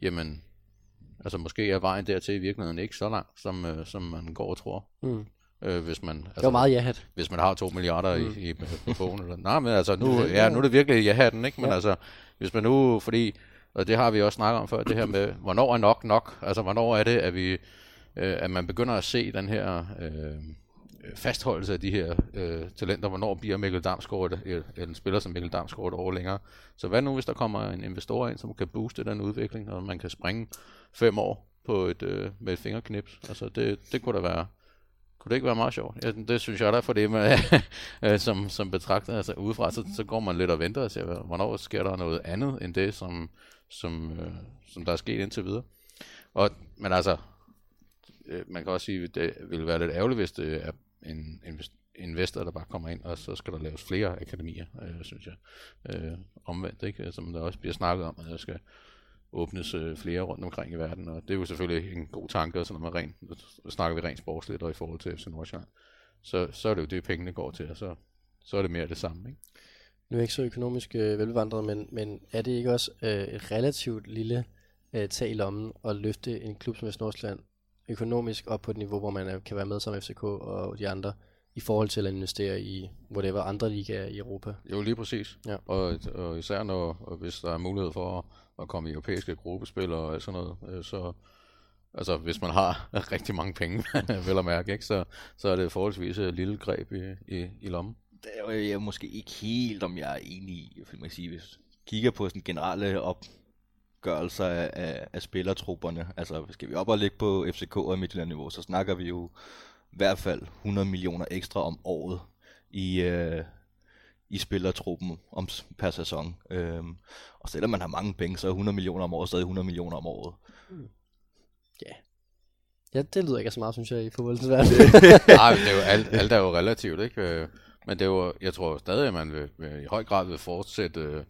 jamen, altså måske er vejen dertil i virkeligheden ikke så lang, som, øh, som man går og tror. Mm. Øh, hvis man, altså, Det var meget ja-hat. hvis man har to milliarder mm. i, i, på bogen. Eller, nej, men altså, nu, ja, nu er det virkelig ja-hatten, ikke? Men Ja. altså, hvis man nu, fordi, og det har vi også snakket om før, det her med, hvornår er nok nok? Altså, hvornår er det, at vi, øh, at man begynder at se den her øh, fastholdelse af de her øh, talenter, hvornår bliver Mikkel Damsgaard et, et, en spiller som Mikkel Damsgaard et år længere. Så hvad nu, hvis der kommer en investor ind, som kan booste den udvikling, og man kan springe fem år på et, øh, med et fingerknips? Altså, det, det kunne da være, kunne det ikke være meget sjovt? Ja, det synes jeg da, for det med, som, som betragter, altså udefra, så, så går man lidt og venter og ser, hvornår sker der noget andet end det, som, som, øh, som der er sket indtil videre. Og, men altså, øh, man kan også sige, at det ville være lidt ærgerligt, hvis det er en en investor, der bare kommer ind, og så skal der laves flere akademier, øh, synes jeg. Øh, omvendt, ikke? Altså, som der også bliver snakket om, at der skal åbnes øh, flere rundt omkring i verden, og det er jo selvfølgelig en god tanke, og så noget med rent, snakker vi rent sportsligt og i forhold til FC Nordsjælland, så, så er det jo det, pengene går til, og så, så er det mere det samme, ikke? Nu er jeg ikke så økonomisk øh, velbevandret, men, men er det ikke også øh, et relativt lille øh, tag i lommen at løfte en klub som FC Nordsjælland økonomisk op på et niveau, hvor man øh, kan være med som FCK og de andre, i forhold til at investere i whatever andre ligaer i Europa? Jo, lige præcis. Ja. Og, og især når, og hvis der er mulighed for at, at komme i europæiske gruppespil og alt sådan noget, øh, så altså hvis man har rigtig mange penge, vel at mærke, ikke, så, så er det forholdsvis et lille greb i, i, i lommen. Det er jo jeg er måske ikke helt, om jeg er enig i, for man kan sige, hvis kigger på sådan generelle opgørelser af, af, af spillertrupperne, altså skal vi op og ligge på FCK og Midtjylland-niveau, så snakker vi jo i hvert fald 100 millioner ekstra om året i, øh, i spillertruppen om, per sæson. Øhm, og selvom man har mange penge, så er 100 millioner om året stadig 100 millioner om året. Ja, det lyder ikke så meget, synes jeg, i fodboldens verden. Nej, det er jo, alt, alt er jo relativt, ikke? Øh, Men det er jo, jeg tror stadig, at man vil, vil, i høj grad vil fortsætte øh,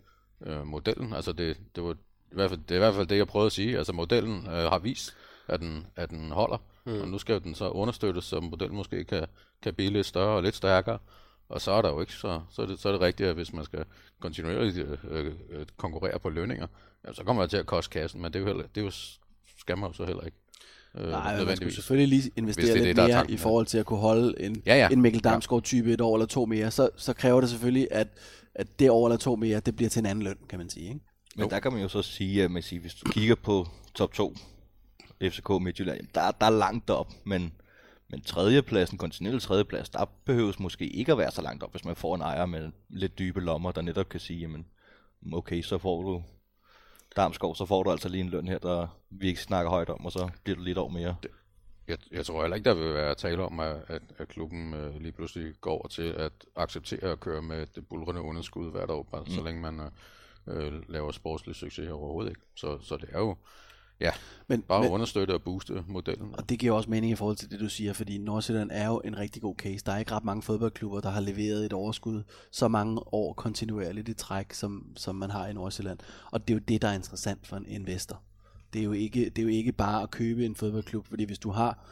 øh, modellen. Altså det, det, var, i hvert fald, det er i hvert fald det, jeg prøvede at sige. Altså modellen øh, har vist, at den, at den holder. Mm. Og nu skal den så understøttes, så modellen måske kan, kan blive lidt større og lidt stærkere. Og så er der jo ikke, så, så, er, det, så er det rigtigt, at hvis man skal kontinuerligt øh, øh, konkurrere på lønninger, ja, så kommer det til at koste kassen, men det er jo, heller, det er jo, skal man jo så heller ikke. Øh, Nej, man nødvendigvis. selvfølgelig lige investere det lidt det, er mere tanken, i forhold til at kunne holde en, Ja, ja. en Mikkel Damsgaard type et år eller to mere. Så, så kræver det selvfølgelig, at, at det år eller to mere, det bliver til en anden løn, kan man sige. Ikke? Men der kan man jo så sige, at man siger, hvis du kigger på top 2, FCK Midtjylland, jamen, der, der er langt op, men, men tredjepladsen, kontinental tredjeplads, der behøves måske ikke at være så langt op, hvis man får en ejer med lidt dybe lommer, der netop kan sige, jamen, okay, så får du Damskov, så får du altså lige en løn her, der vi ikke snakker højt om, og så bliver du lidt over mere. Jeg, jeg tror heller ikke, der vil være tale om, at, at, at klubben øh, lige pludselig går over til at acceptere at køre med det bulrende underskud hvert år, bare, mm. så længe man øh, øh, laver sportslig succes overhovedet ikke. Så, så det er jo ja, Men, bare men, understøtte og booste modellen. Og det giver også mening i forhold til det, du siger, fordi Nordsjælland er jo en rigtig god case. Der er ikke ret mange fodboldklubber, der har leveret et overskud så mange år kontinuerligt i træk, som, som man har i Nordsjælland. Og det er jo det, der er interessant for en investor. Det er jo ikke, det er jo ikke bare at købe en fodboldklub, fordi hvis du har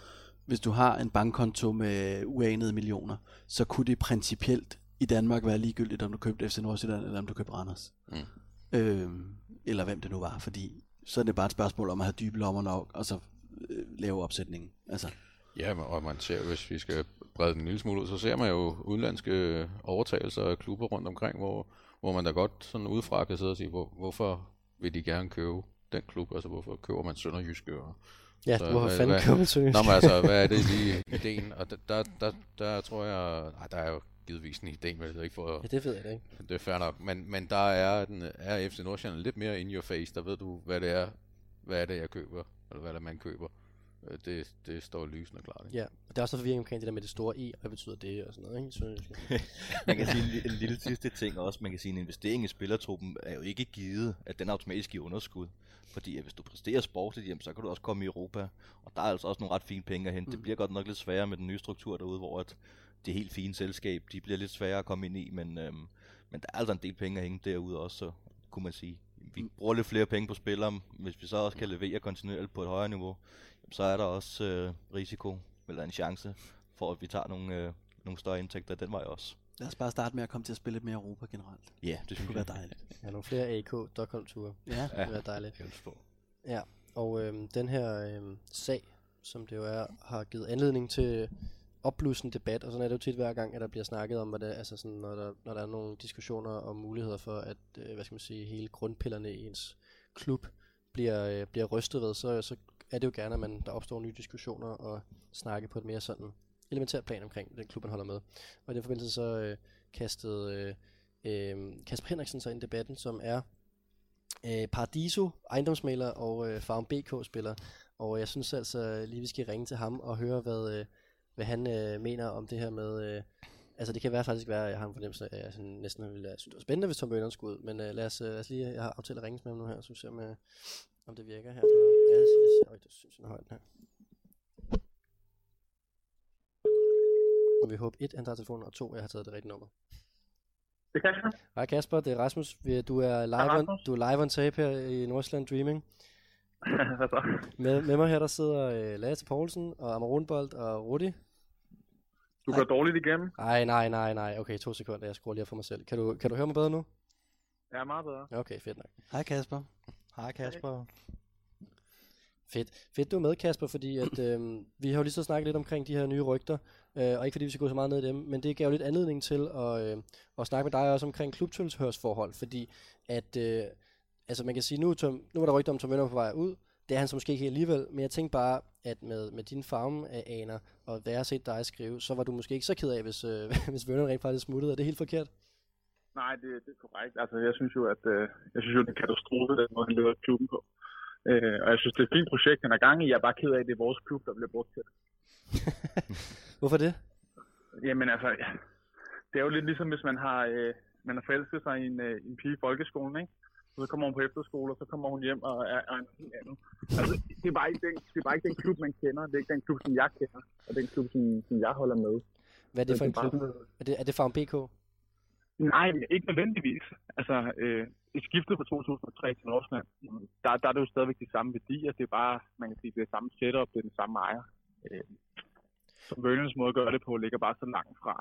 hvis du har en bankkonto med uanede millioner, så kunne det principielt i Danmark være ligegyldigt, om du købte FC Nordsjælland, eller om du købte Randers. Mm. Øhm, eller hvem det nu var, fordi så er det bare et spørgsmål om at have dybe lommer nok, og så øh, lave opsætningen. Altså, Ja, men- og man ser, hvis vi skal brede den en lille smule ud, så ser man jo udenlandske overtagelser af klubber rundt omkring, hvor, hvor man da godt sådan udefra kan sidde og sige, hvor, hvorfor vil de gerne købe den klub? Altså, hvorfor køber man Sønderjyske? Og, Ja, Så du har hvad- fanden hvad- kommet til. Nå, men altså, hvad er det lige ideen? Og der, der, der, der tror jeg, ej, der er jo givetvis en idé, men det er ikke for Ja, det ved jeg da ikke. det er fair nok, men, men der er, den, er FC Nordsjælland lidt mere in your face, der ved du, hvad det er, hvad er det, jeg køber, eller hvad er det, man køber. Øh, Det, det står lysende klart. Ikke? Ja, og der er også forvirring omkring det der med det store E, og hvad betyder det og sådan noget, ikke? i sønderjysk. Man kan sige en, li- en lille sidste ting også. Man kan sige, at en investering i spillertruppen er jo ikke givet, at den automatisk giver underskud. Fordi at hvis du præsterer sportligt, jamen, så kan du også komme i Europa. Og der er altså også nogle ret fine penge at hente. Det bliver godt nok lidt sværere med den nye struktur derude, hvor at det helt fine selskab, de bliver lidt sværere at komme ind i. Men, øhm, men der er altså en del penge at hænge derude også, så kunne man sige. Vi bruger lidt flere penge på spillere, hvis vi så også kan levere kontinuerligt på et højere niveau, så er der også øh, risiko, eller en chance, for at vi tager nogle, øh, nogle større indtægter den vej også. lad os bare starte med at komme til at spille lidt mere Europa generelt. Ja, det Det kunne være dejligt. Ja, nogle flere AK Stockholm-ture. Ja, Det ville være dejligt. Helst på. Ja, og øhm, den her øhm, sag, som det jo er, har givet anledning til opblussen debat, og sådan er det jo tit hver gang, at der bliver snakket om, hvad det, altså sådan, når, der, når der er nogle diskussioner og muligheder for, at øh, hvad skal man sige, hele grundpillerne i ens klub bliver, øh, bliver rystet ved, så, så er det jo gerne, at man, der opstår nye diskussioner og snakke på et mere sådan elementært plan omkring den klub, man holder med. Og i den forbindelse så øh, kastede øh, øh, Kasper Henriksen sig ind i debatten, som er øh, Paradiso, ejendomsmaler og øh, Farm BK-spiller. Og jeg synes altså lige, vi skal ringe til ham og høre, hvad, øh, hvad han øh, mener om det her med... Øh, altså det kan være faktisk være, at jeg har en fornemmelse af, at jeg sådan, næsten ville synes, det var spændende, hvis Tom Bøhneren skulle ud. Men øh, lad, os, øh, lad os lige, jeg har aftalt at ringe med ham nu her, så vi ser, om, øh, om det virker her. Ja, jeg siger, øj, det synes jeg er højt her. Og vi håber, et, han tager telefonen, og to, jeg har taget det rigtige nummer. Det kan jeg. Hej Kasper, det er Rasmus. Du er live, on, du er live on tape her i Northland Dreaming. Med, med mig her, der sidder øh, Lasse Poulsen og Amaronbold og Rudi. Du går dårligt igennem. Ej, nej, nej, nej. Okay, to sekunder. Jeg skruer lige for mig selv. Kan du, kan du høre mig bedre nu? Jeg er meget bedre. Ja, Okay, fedt nok. hej Kasper. Hej Kasper. Fedt. Fedt, du er med, Kasper, fordi at, øhm, vi har jo lige så snakket lidt omkring de her nye rygter, øh, og ikke fordi vi skal gå så meget ned i dem, men det gav jo lidt anledning til at, øh, at snakke med dig også omkring klubtilhørsforhold, fordi at, øh, altså man kan sige, nu, er Tom, nu var der rygter om Tom Møller på vej ud, det er han så måske ikke helt alligevel, men jeg tænkte bare, at med, med dine farme-aner, og hvad jeg har set dig skrive, så var du måske ikke så ked af, hvis, øh, hvis Werner rent faktisk smuttede. Er det helt forkert? Nej, det, det er korrekt. Altså, jeg synes jo, at øh, jeg synes jo, det er en katastrofe, den måde, han leder klubben på. Øh, og jeg synes, det er et fint projekt, han er gang i. Jeg er bare ked af, at det er vores klub, der bliver brugt til det. Hvorfor det? Jamen altså, ja. det er jo lidt ligesom, hvis man har, øh, man har forelsket sig i en, øh, en pige i folkeskolen, ikke? Så kommer hun på efterskole, og så kommer hun hjem og er, er en helt anden. Altså, det er, bare ikke den, det er bare ikke den klub, man kender. Det er ikke den klub, som jeg kender. Og den klub, som, som jeg holder med. Hvad er det for en klub? Er det, er det Farm BK? Nej, ikke nødvendigvis. Altså, øh, et skifte fra 2003 til Nordsjælland, der, der er det jo stadigvæk de samme værdier. Det er bare, man kan sige, det er samme setup, det er den samme ejer. Øh, så Mølens måde at gøre det på ligger bare så langt fra,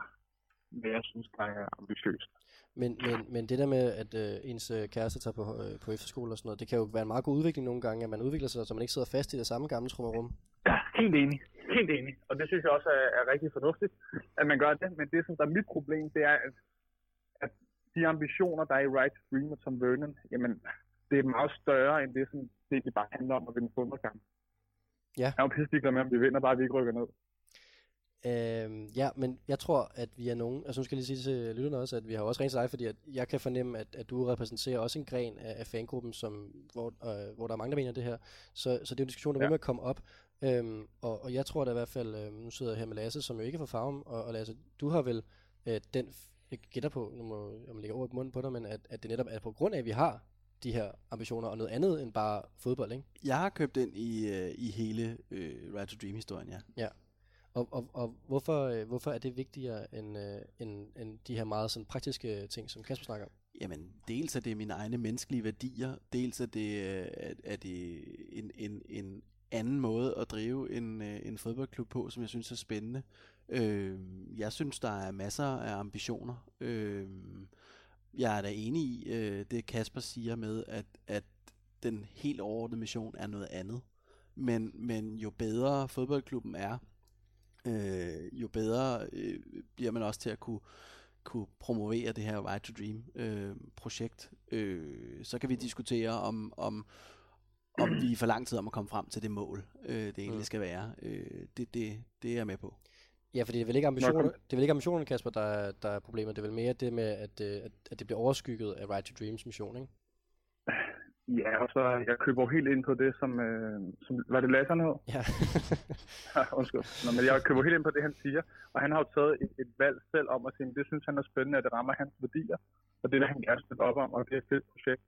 hvad jeg synes, der er ambitiøst. Men, men, men det der med, at øh, ens øh, kæreste tager på, øh, på efterskole og sådan noget, det kan jo være en meget god udvikling nogle gange, at man udvikler sig, så man ikke sidder fast i det samme gamle trummerum. Ja, helt enig. Helt enig. Og det synes jeg også er, er rigtig fornuftigt, at man gør det. Men det, som der er mit problem, det er, at, at de ambitioner, der er i Right to Dream og Tom Vernon, jamen, det er meget større end det, som det, det bare handler om at vinde fodboldkamp. Ja. Jeg er jo pisselig med, om vi vinder, bare vi ikke rykker ned. Øhm, ja, men jeg tror, at vi er nogen, altså nu skal jeg lige sige til lytterne også, at vi har også ringet til dig, fordi at jeg kan fornemme, at, at du repræsenterer også en gren af, af fangruppen, som, hvor, øh, hvor der er mange, der mener det her. Så, så det er en diskussion, der ja. Vil med at komme op. Øhm, og, og jeg tror da i hvert fald, øh, nu sidder jeg her med Lasse, som jo ikke er fra Farm, og, og Lasse, du har vel øh, den, jeg gætter på, nu må jeg lægge i munden på dig, men at, at det netop er på grund af, at vi har de her ambitioner, og noget andet end bare fodbold, ikke? Jeg har købt ind i, øh, i hele øh, Right to Dream-historien, ja. Ja. Og, og, og hvorfor, øh, hvorfor er det vigtigere end, øh, end, end de her meget sådan, praktiske ting, som Kasper snakker om? Jamen, dels er det mine egne menneskelige værdier, dels er det, øh, er, er det en, en, en anden måde at drive en, øh, en fodboldklub på, som jeg synes er spændende. Øh, jeg synes, der er masser af ambitioner. Øh, jeg er da enig i øh, det, Kasper siger med, at, at den helt overordnede mission er noget andet. Men, men jo bedre fodboldklubben er, øh, jo bedre øh, bliver man også til at kunne, kunne promovere det her Right to Dream øh, projekt. Øh, så kan vi diskutere om, om, om vi er for lang tid om at komme frem til det mål, øh, det egentlig Mm. skal være. Øh, det, det, det er jeg med på. Ja, fordi det er vel ikke ambitioner, det er vel ikke ambitionen, Kasper, der, er- der er problemet. Det er vel mere det med, at, øh, at, at det bliver overskygget af Right to Dreams mission, ikke? Ja, og så jeg køber jo helt ind på det, som, øh, som var det Lasse, han hed? Ja. Undskyld. Nå, men jeg køber helt ind på det, han siger. Og han har jo taget et, et valg selv om at sige, at det synes han er spændende, at det rammer hans værdier. Og det er det, han gerne støtte op om, og det er et fedt projekt.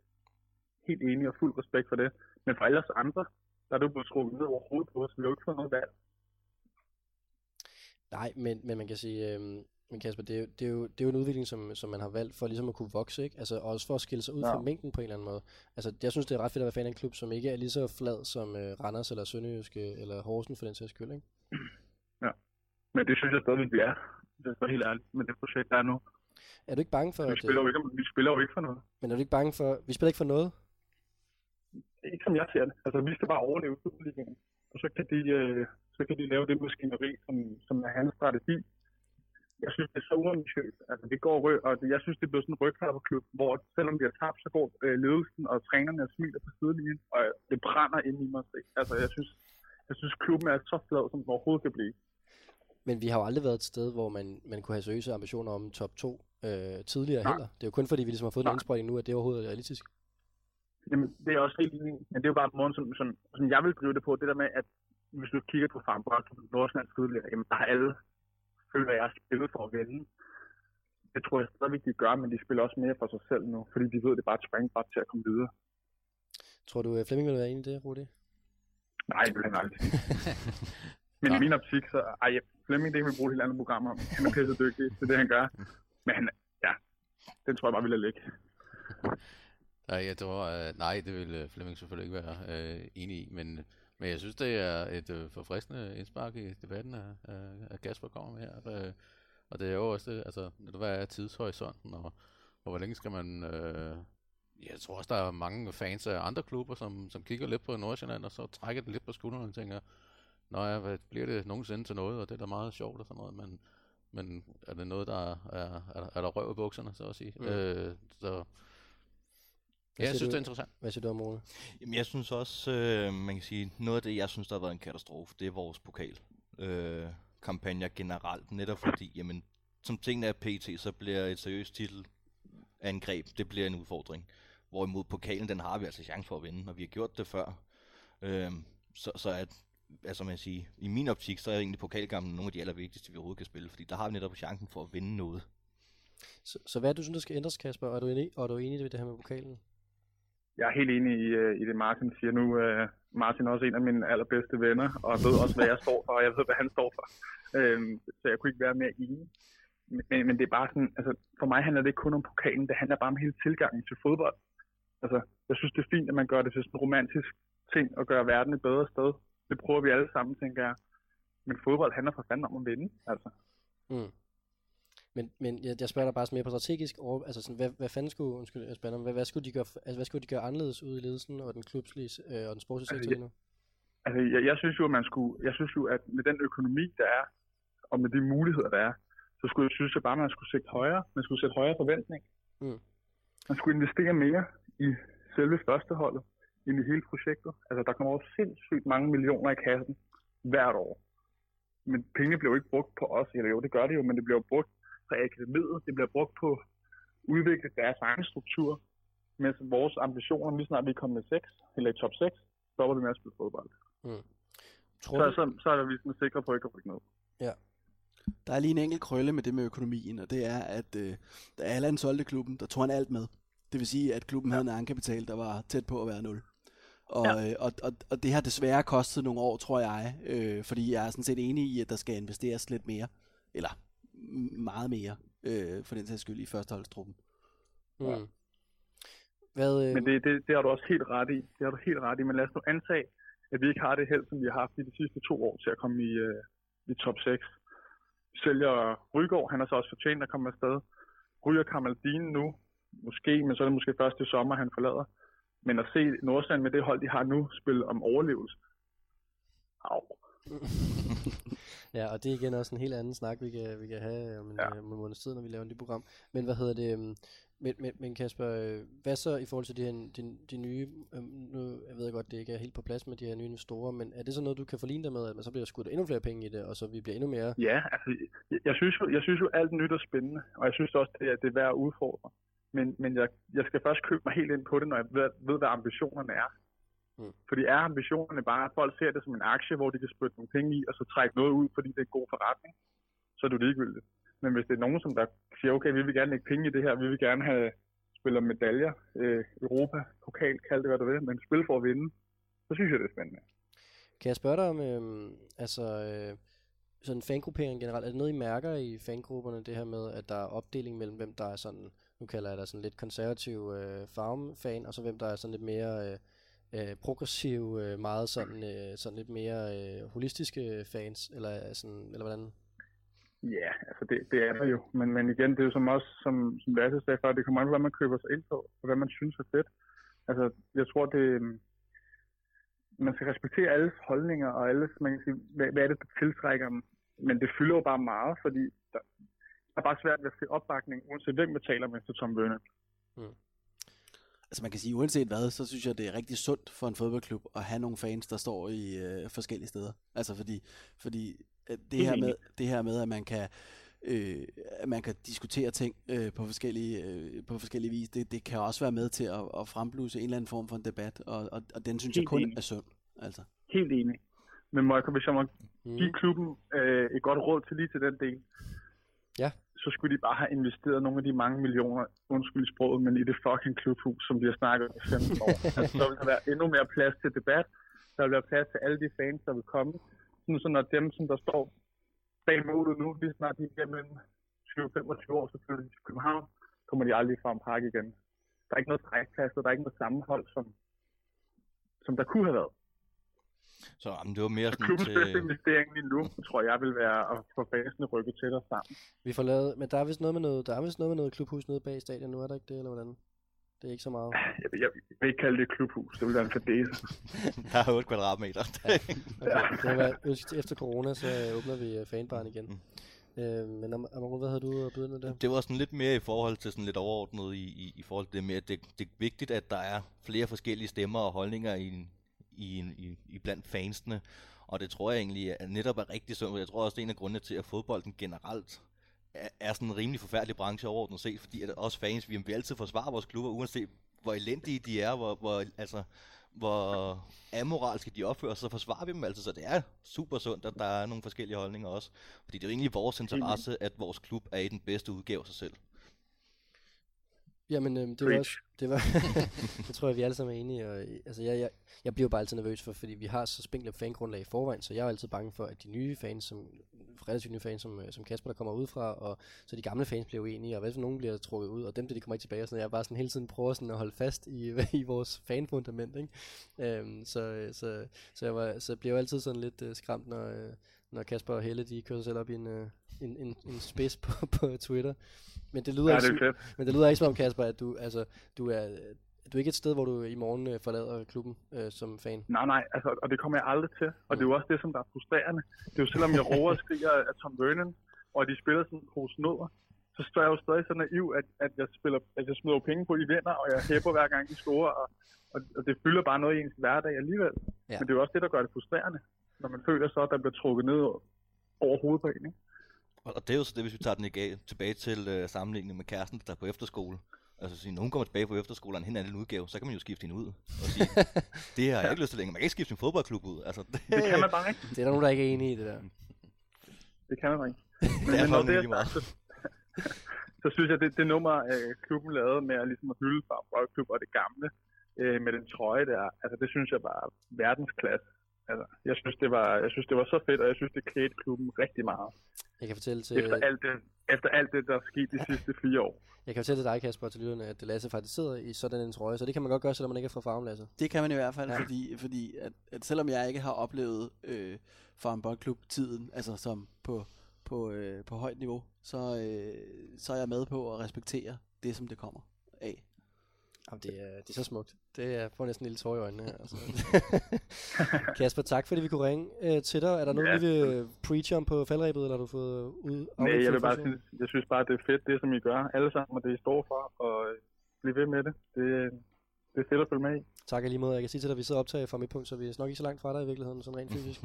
Helt enig og fuld respekt for det. Men for alle os andre, der er du blevet trukket ned over hovedet på os. Vi har ikke fået noget valg. Nej, men, men man kan sige, øh, men Kasper, det er, jo, det, er jo, det er jo en udvikling, som, som man har valgt for ligesom at kunne vokse, ikke? Altså også for at skille sig ud Ja. fra mængden på en eller anden måde. Altså jeg synes, det er ret fedt at være fan af en klub, som ikke er lige så flad som øh, Randers eller Sønderjyske eller Horsen for den sags skyld, ikke? Men det synes jeg stadig, vi er. Det er helt ærligt med det projekt, der er nu. Er du ikke bange for, Vi at, spiller øh, jo ikke, vi spiller jo ikke for noget. men er du ikke bange for, vi spiller ikke for noget? Ikke som jeg ser det. Altså, vi skal bare overleve Superligaen. Og så kan de, øh, så kan de lave det maskineri, som, som er hans strategi. Jeg synes, det er så uambitiøst. Altså, det går rød, og jeg synes, det bliver sådan en rygklapperklub, hvor selvom vi har tabt, så går øh, ledelsen og trænerne og smiler på sidelinjen, og det brænder ind i mig. Altså, jeg synes, jeg synes, klubben er så flad, som den overhovedet kan blive. Men vi har jo aldrig været et sted, hvor man, man kunne have seriøse ambitioner om top 2 øh, tidligere Nej. heller. Det er jo kun fordi, vi ligesom har fået en Nej. indsprøjtning nu, at det overhovedet er realistisk. Jamen, det er også helt enig. Men det er jo bare måden, som, som, som jeg vil drive det på. Det der med, at hvis du kigger på Farmbold, Nordsjælland tidligere, jamen, der har alle, føler jeg, spillet for at vinde. Det tror jeg stadigvæk, de gør, men de spiller også mere for sig selv nu, fordi de ved, at det er bare et springbræt til at komme videre. Tror du, øh, Flemming vil være enig i det, Rudi? Nej, det vil han aldrig. men i min optik, så ej, Flemming, det kan vi bruge et helt andet program om. Han er pisse dygtig til det, han gør. Men han, ja, den tror jeg bare, vi lader ligge. Nej, jeg tror, øh, nej, det vil øh, Flemming selvfølgelig ikke være øh, enig i, men, men jeg synes, det er et øh, forfriskende indspark i debatten, at, at- at Kasper kommer med her. Øh, og det er jo også det, altså, hvad er tidshorisonten, og, og hvor længe skal man... Øh, jeg tror også, der er mange fans af andre klubber, som, som kigger lidt på Nordsjælland, og så trækker det lidt på skuldrene og tænker, Nå ja, hvad, bliver det nogensinde til noget, og det er da meget sjovt og sådan noget, men, men er det noget, der er, er, er, der- er røv i bukserne, så at sige. Mm. Øh, så Hvad Ja, jeg synes, du? det er interessant. Hvad siger du om Ole? Jamen, jeg synes også, øh, man kan sige, noget af det, jeg synes, der har været en katastrofe, det er vores pokal. Øh, kampagner generelt, netop fordi, jamen, som tingene er pt, så bliver et seriøst titelangreb, det bliver en udfordring. Hvorimod pokalen, den har vi altså chance for at vinde, og vi har gjort det før. Øh, så, så at, altså man siger, i min optik, så er egentlig pokalkampen nogle af de allervigtigste, vi overhovedet kan spille, fordi der har vi netop chancen for at vinde noget. Så, så hvad er det, du synes, der skal ændres, Kasper? Og er du enig, og er du enig i det her med pokalen? Jeg er helt enig i, øh, i det, Martin siger nu. Øh, Martin er også en af mine allerbedste venner, og ved også, hvad jeg står for, og jeg ved, hvad han står for. Øhm, så jeg kunne ikke være mere enig. Men, men det er bare sådan, altså, for mig handler det ikke kun om pokalen, det handler bare om hele tilgangen til fodbold. Altså, jeg synes, det er fint, at man gør det til sådan en romantisk ting, og gøre verden et bedre sted. Det prøver vi alle sammen, tænker jeg. Men fodbold handler for fanden om at vinde, altså. Mm. Men, men jeg, jeg spørger dig bare sådan mere på strategisk over, altså sådan, hvad, hvad fanden skulle, undskyld, jeg spørger dig, hvad, hvad, skulle de gøre, altså, hvad skulle de gøre anderledes ude i ledelsen og den klubslige øh, og den sportslige Altså, sektor jeg- lige nu? Altså, jeg, jeg synes jo, at man skulle, jeg synes jo, at med den økonomi, der er, og med de muligheder, der er, så skulle jeg synes, at bare man skulle sætte højere, man skulle sætte højere forventning. Mm. Man skulle investere mere i selve førsteholdet ind i hele projektet. Altså, der kommer jo sindssygt mange millioner i kassen hvert år. Men pengene jo ikke brugt på os, eller jo, det gør det jo, men det bliver jo brugt på akademiet, det bliver brugt på at udvikle deres egen struktur, mens vores ambitioner, lige snart vi er kommet med 6, eller i top 6, stopper vi med at spille fodbold. Tror Så, du, så, så er vi sådan sikre på ikke at rykke ned. Der er lige en enkelt krølle med det med økonomien, og det er, at øh, da Allan solgte klubben, der tog han alt med. Det vil sige, at klubben havde en egenkapital, der var tæt på at være nul. Og, ja. øh, og, og, og det har desværre kostet nogle år, tror jeg, øh, fordi jeg er sådan set enig i, at der skal investeres lidt mere, eller meget mere, øh, for den sags skyld, i førsteholdstruppen. mm. Hvad, øh, Men det, det, det har du også helt ret i. Det har du helt ret i. Men lad os nu antage, at vi ikke har det held, som vi har haft i de sidste to år til at komme i, øh, i top 6. Sælger Rygaard, han har så også fortjent at komme afsted. Ryger Kamaldine nu, måske, men så er det måske først i sommer, han forlader. Men at se Nordsjælland med det hold, de har nu, spille om overlevelse. Au. Ja, og det er igen også en helt anden snak, vi kan, vi kan have om en, ja. Ja. om en måneds tid, når vi laver en nyt program. Men hvad hedder det, øhm, men, men, men Kasper, øh, hvad så i forhold til de, her, de, de nye, øhm, nu jeg ved godt, det ikke er helt på plads med de her nye investorer, men er det så noget, du kan forligne dig med, at man så bliver skudt endnu flere penge i det, og så vi bliver endnu mere... Ja, altså, jeg, jeg, synes jo, jeg synes jo, alt nyt er spændende, og jeg synes også, det er, det er værd at udfordre. Men, men jeg, jeg skal først købe mig helt ind på det, når jeg ved, ved hvad ambitionerne er. Mm. Fordi er ambitionerne bare, at folk ser det som en aktie, hvor de kan spytte nogle penge i, og så trække noget ud, fordi det er en god forretning, så er det ligegyldigt. Men hvis det er nogen, som der siger, okay, vi vil gerne lægge penge i det her, vi vil gerne have spiller medaljer, øh, Europa, pokal, kald det hvad du vil, men spil for at vinde, så synes jeg, det er spændende. Kan jeg spørge dig om, øhm, altså, øh, sådan fangruppering generelt, er det noget, I mærker i fangrupperne, det her med, at der er opdeling mellem, hvem der er sådan, nu kalder jeg dig sådan lidt konservativ øh, farm-fan, og så hvem der er sådan lidt mere øh, øh, progressiv, øh, meget sådan, øh, sådan lidt mere øh, holistiske fans, eller sådan, eller hvordan? Ja, altså det, det er der jo. Men, men igen, det er jo som også, som, som Lasse sagde før, det kommer an på, hvad man køber sig ind på, og hvad man synes er fedt. Altså, jeg tror, det, man skal respektere alles holdninger, og alles, man kan sige, hvad, hvad er det, der tiltrækker dem. Men det fylder jo bare meget, fordi der, der er bare svært ved at se opbakning, uanset hvem betaler med til Tom Vernon. Altså man kan sige, uanset hvad, så synes jeg, det er rigtig sundt for en fodboldklub at have nogle fans, der står i øh, forskellige steder. Altså fordi, fordi øh, det, her med, det her med, at man kan, øh, at man kan diskutere ting øh, på, forskellige, øh, på forskellige vis, det, det kan også være med til at, at frembluse en eller anden form for en debat, og, og, og den synes jeg Helt kun enig. er sund. Altså. Helt enig. Men Michael, hvis jeg må give klubben øh, et godt råd til lige til den del, Ja. Så skulle de bare have investeret nogle af de mange millioner, undskyld sproget, men i det fucking klubhus, som de har snakket om i 15 år. altså, så vil der være endnu mere plads til debat. Der vil være plads til alle de fans, der vil komme. Sådan, så når dem, som der står bag målet nu, lige snart de bliver mellem 20-25 år, så flytter de til København, kommer de aldrig fra en park igen. Der er ikke noget trækplads, og der er ikke noget sammenhold, som, som der kunne have været. Så jamen, det var mere sådan Klubbens bedste til... investering lige nu, tror jeg, vil være at få fansene rykket tættere sammen. Vi får lavet, men der er vist noget med noget, der er vist noget med noget klubhus nede bag stadion nu, er der ikke det, eller hvordan? Det er ikke så meget. Jeg, jeg, jeg vil ikke kalde det et klubhus, det vil være en fadese. Der er 8 kvadratmeter. Okay, det ønsk- efter corona, så øh, åbner vi øh, fanbaren igen. Øh, men Am- Amaru, hvad havde du at byde med det? Det var sådan lidt mere i forhold til sådan lidt overordnet i, i, i forhold til det med, at det, det er vigtigt, at der er flere forskellige stemmer og holdninger i, en- i, i, i blandt fansene. Og det tror jeg egentlig er netop er rigtig sundt. Jeg tror også, det er en af grundene til, at fodbolden generelt er, er sådan en rimelig forfærdelig branche overordnet set, fordi at os fans, vi vil altid forsvare vores klubber, uanset hvor elendige de er, hvor, hvor, altså, hvor amoralske de opfører sig, så forsvarer vi dem altså, så det er super sundt, at der er nogle forskellige holdninger også. Fordi det er jo egentlig vores interesse, at vores klub er i den bedste udgave af sig selv. Jamen, øhm, det var også, det var, det tror jeg, vi alle sammen er enige. Og, øh, altså, jeg, jeg, jeg bliver bare altid nervøs for, fordi vi har så spinklet fangrundlag i forvejen, så jeg er altid bange for, at de nye fans, som, relativt nye fans, som, øh, som Kasper, der kommer ud fra, og så de gamle fans bliver uenige, og hvad hvis nogen bliver trukket ud, og dem, der de kommer ikke tilbage, og sådan, jeg bare sådan hele tiden prøver sådan at holde fast i, i vores fanfundament, ikke? Øhm, så, øh, så, så, jeg var, så bliver jeg altid sådan lidt uh, skræmt, når, øh, når Kasper og Helle, de kører sig selv op i en, uh, en, en, en spids på, på Twitter. Men det lyder Ja, ikke det fedt. men det lyder ikke som om, Kasper, at du, altså, du er, du er ikke et sted, hvor du i morgen øh, forlader klubben øh, som fan. Nej, nej, altså, og det kommer jeg aldrig til. Og det er jo også det, som der er frustrerende. Det er jo selvom jeg råber og skriger af Tom Vernon, og de spiller sådan en pose nødder, så står jeg jo stadig så naiv, at, at, jeg, spiller, at jeg smider penge på, at de vinder, og jeg hæpper hver gang, de scorer, og, og, og det fylder bare noget i ens hverdag alligevel. Ja. Men det er jo også det, der gør det frustrerende, når man føler så, at der bliver trukket ned over hovedet på en. Ikke? Og det er jo så det, hvis vi tager den igen, tilbage til øh, sammenligningen med kæresten, der er på efterskole. Altså, sige, når hun kommer tilbage på efterskole og en helt anden udgave, så kan man jo skifte hende ud. Og sige, det har jeg ikke lyst til længere. Man kan ikke skifte sin fodboldklub ud. Altså, det, Det kan man bare ikke. Det er der nogen, der ikke er enige i, det der. Det kan man bare ikke. det er Men det er sagt, så, så synes jeg, det, det nummer, øh, klubben lavede med at, ligesom at hylde fra Boldklub og det gamle, øh, med den trøje der, altså det synes jeg var verdensklasse. Altså, jeg synes, det var, jeg synes, det var så fedt, og jeg synes, det klædte klubben rigtig meget. Jeg kan fortælle til, Efter alt det, efter alt det der er sket de sidste fire år. jeg kan fortælle til dig, Kasper, til lytterne, at Lasse faktisk sidder i sådan en trøje, så det kan man godt gøre, selvom man ikke er fra farven, Lasse. Det kan man i hvert fald, Ja. fordi, fordi at, at selvom jeg ikke har oplevet øh, Farm Boldklub tiden, altså som på, på, øh, på højt niveau, så, øh, så er jeg med på at respektere det, som det kommer af. Jamen, det, er, det er så smukt. Det er, får næsten en lille tår i øjnene. her, Altså. Kasper, tak fordi vi kunne ringe øh, til dig. Er der noget, Ja. vi vil preache om på faldrebet, eller har du fået ud? Nej, jeg vil bare synes, jeg synes bare, det er fedt, det som I gør alle sammen, og det I står for, og øh, bliv ved med det. Det, det er fedt at følge med i. Tak lige måde. Jeg kan sige til dig, at vi sidder optaget fra mit punkt, så vi er nok ikke så langt fra dig i virkeligheden, sådan rent fysisk.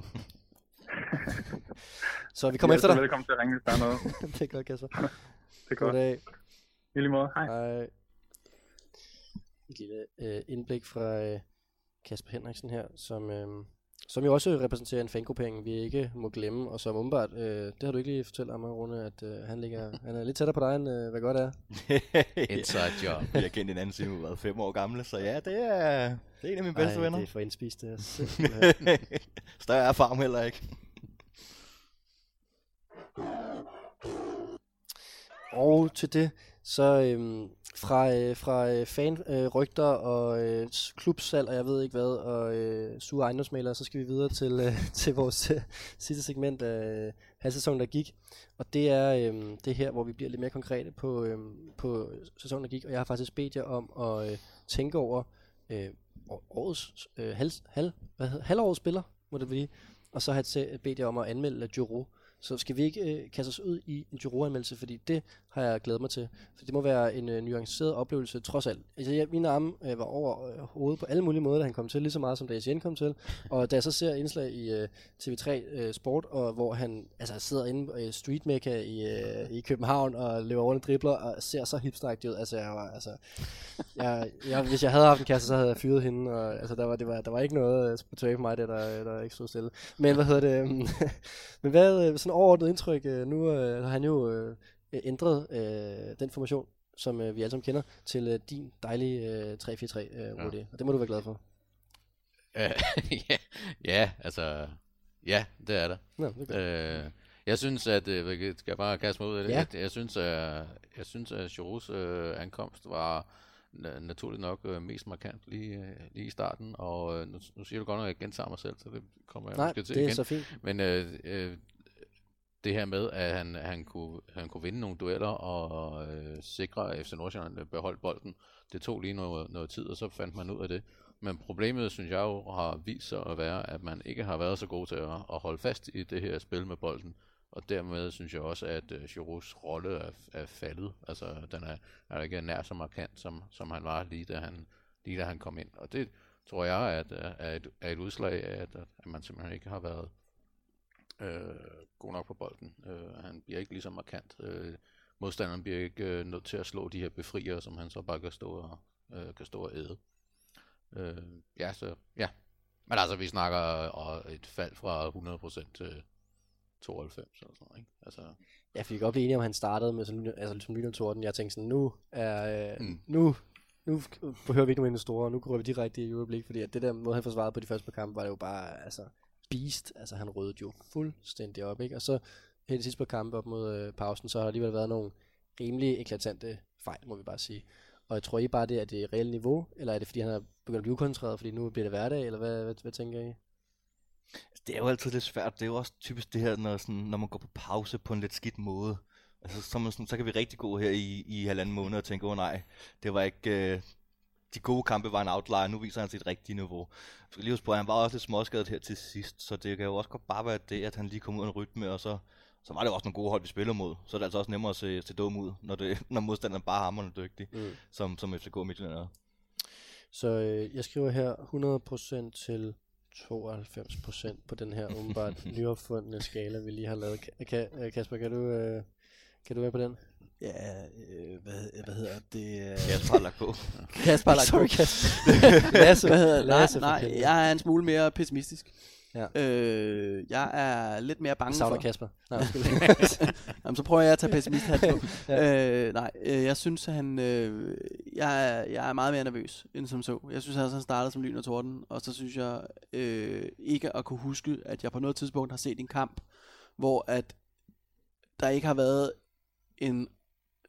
så vi kommer er efter dig. Velkommen til at ringe, hvis der er noget. det er godt, Kasper. Det er God godt. dag. I lige måde. Hej. Hej. Et lille øh, indblik fra øh, Kasper Henriksen her, som, øh, som jo også repræsenterer en fangruppering, vi ikke må glemme, og som umiddelbart, øh, det har du ikke lige fortalt mig, Rune, at øh, han, ligger, han er lidt tættere på dig, end øh, hvad godt er. Inside job. Jeg har kendt en anden siden, vi været fem år gamle, så ja, det er, det er en af mine bedste Ej, venner. det er for indspist, det er. Større er farm heller ikke. Og til det, så øhm, fra, øh, fra øh, fanrygter øh, rygter og øh, klubsalg og jeg ved ikke hvad, og øh, sure ejendomsmalere, så skal vi videre til, øh, til vores øh, sidste segment af øh, halvsæsonen, der gik. Og det er øh, det her, hvor vi bliver lidt mere konkrete på, øh, på sæsonen, der gik. Og jeg har faktisk bedt jer om at øh, tænke over øh, årets, øh, halv, halv, hvad hedder, halvårets spiller, må det blive. Og så har jeg bedt jer om at anmelde Juro. Så skal vi ikke øh, kaste os ud i en Giroud-anmeldelse, fordi det har jeg glædet mig til. For det må være en øh, nuanceret oplevelse, trods alt. Altså, jeg, mine arme øh, var over øh, hovedet på alle mulige måder, da han kom til, lige så meget som da Etienne kom til. Og da jeg så ser indslag i øh, TV3 øh, Sport, og hvor han altså, sidder inde i Street Mecca i, øh, i København og løber over en dribler, og ser så hipsteragtig ud. Altså, jeg var, altså, jeg, jeg, hvis jeg havde haft en kæreste, så havde jeg fyret hende. Og, altså, der, var, det var, der var ikke noget øh, på tilbage på mig, der, der, der ikke stod stille. Men hvad hedder det? men hvad, øh, sådan overordnet indtryk, øh, nu øh, har han jo øh, ændret øh, den formation, som øh, vi alle sammen kender, til øh, din dejlige øh, 3-4-3, øh, Rudi. Og det må du være glad for. Øh, ja, ja, altså, ja, det er der. Nå, det er. Øh, jeg synes, at, øh, jeg skal jeg bare kaste mig ud af det, Ja. at jeg synes, at, jeg synes, at Giroux øh, ankomst var na- naturligt nok øh, mest markant lige, øh, lige i starten, og øh, nu, nu siger du godt nok, at jeg gentager mig selv, så det kommer jeg Nej, måske til det er igen. så fint. Men øh, øh, det her med, at han, han, kunne, han kunne vinde nogle dueller og øh, sikre, at FC Nordsjælland øh, beholdt bolden, det tog lige noget, noget tid, og så fandt man ud af det. Men problemet, synes jeg jo, har vist sig at være, at man ikke har været så god til at, at holde fast i det her spil med bolden. Og dermed synes jeg også, at øh, Giroux rolle er, er faldet. Altså, den er, er ikke nær så markant, som, som han var lige da han, lige da han kom ind. Og det tror jeg at, øh, er, et, er et udslag af, at, at man simpelthen ikke har været øh, god nok på bolden. Øh, han bliver ikke lige så markant. Øh, modstanderen bliver ikke øh, nødt til at slå de her befriere, som han så bare kan stå og, øh, kan stå og æde. Øh, ja, så ja. Men altså, vi snakker og et fald fra 100% til 92 eller sådan noget, ikke? Altså, Ja, for vi kan godt blive enige om, han startede med sådan, altså, ligesom Lyn og Torden. Jeg tænkte sådan, nu er, øh, Mm. nu, nu behøver vi ikke nogen investorer, nu går vi direkte i Euroleague, fordi at det der måde, han forsvarede på de første par kampe, var det jo bare, altså, beast. Altså, han rødede jo fuldstændig op, ikke? Og så helt sidst sidste par kampe op mod øh, pausen, så har der alligevel været nogle rimelig eklatante fejl, må vi bare sige. Og jeg tror I bare, det er det reelle niveau, eller er det fordi, han er begyndt at blive koncentreret, fordi nu bliver det hverdag, eller hvad, hvad, hvad tænker I? Altså, det er jo altid lidt svært. Det er jo også typisk det her, når, sådan, når man går på pause på en lidt skidt måde. Altså, så, man sådan, så kan vi rigtig gå her i, i halvanden måned og tænke, åh oh, nej, det var ikke... Øh, de gode kampe var en outlier, nu viser han sit rigtige niveau. Jeg skal lige huske på, at han var også lidt småskadet her til sidst, så det kan jo også godt bare være det, at han lige kom ud af en rytme, og så, så var det jo også nogle gode hold, vi spillede mod. Så er det altså også nemmere at se, se dum ud, når, det, når modstanderen bare hammer dygtig, Mm. som, som FCK Midtjylland er. Så øh, jeg skriver her 100% til 92% på den her umiddelbart nyopfundne skala, vi lige har lavet. Ka- Ka- Kasper, kan du, øh, kan du være på den? Ja, øh, hvad, hvad hedder det? Øh, Kasper har lagt på. Kasper har lagt Sorry, på. Kasper. Lasse, Hvad hedder, Lasse nej, nej, jeg er en smule mere pessimistisk. Ja. Øh, jeg er lidt mere bange savner for... Kasper. Nej, undskyld. Jamen, så prøver jeg at tage pessimist på. øh, nej, øh, jeg synes, at han... Øh, jeg, er, jeg er meget mere nervøs, end som så. Jeg synes, at han startede som lyn og torden, og så synes jeg øh, ikke at kunne huske, at jeg på noget tidspunkt har set en kamp, hvor at der ikke har været en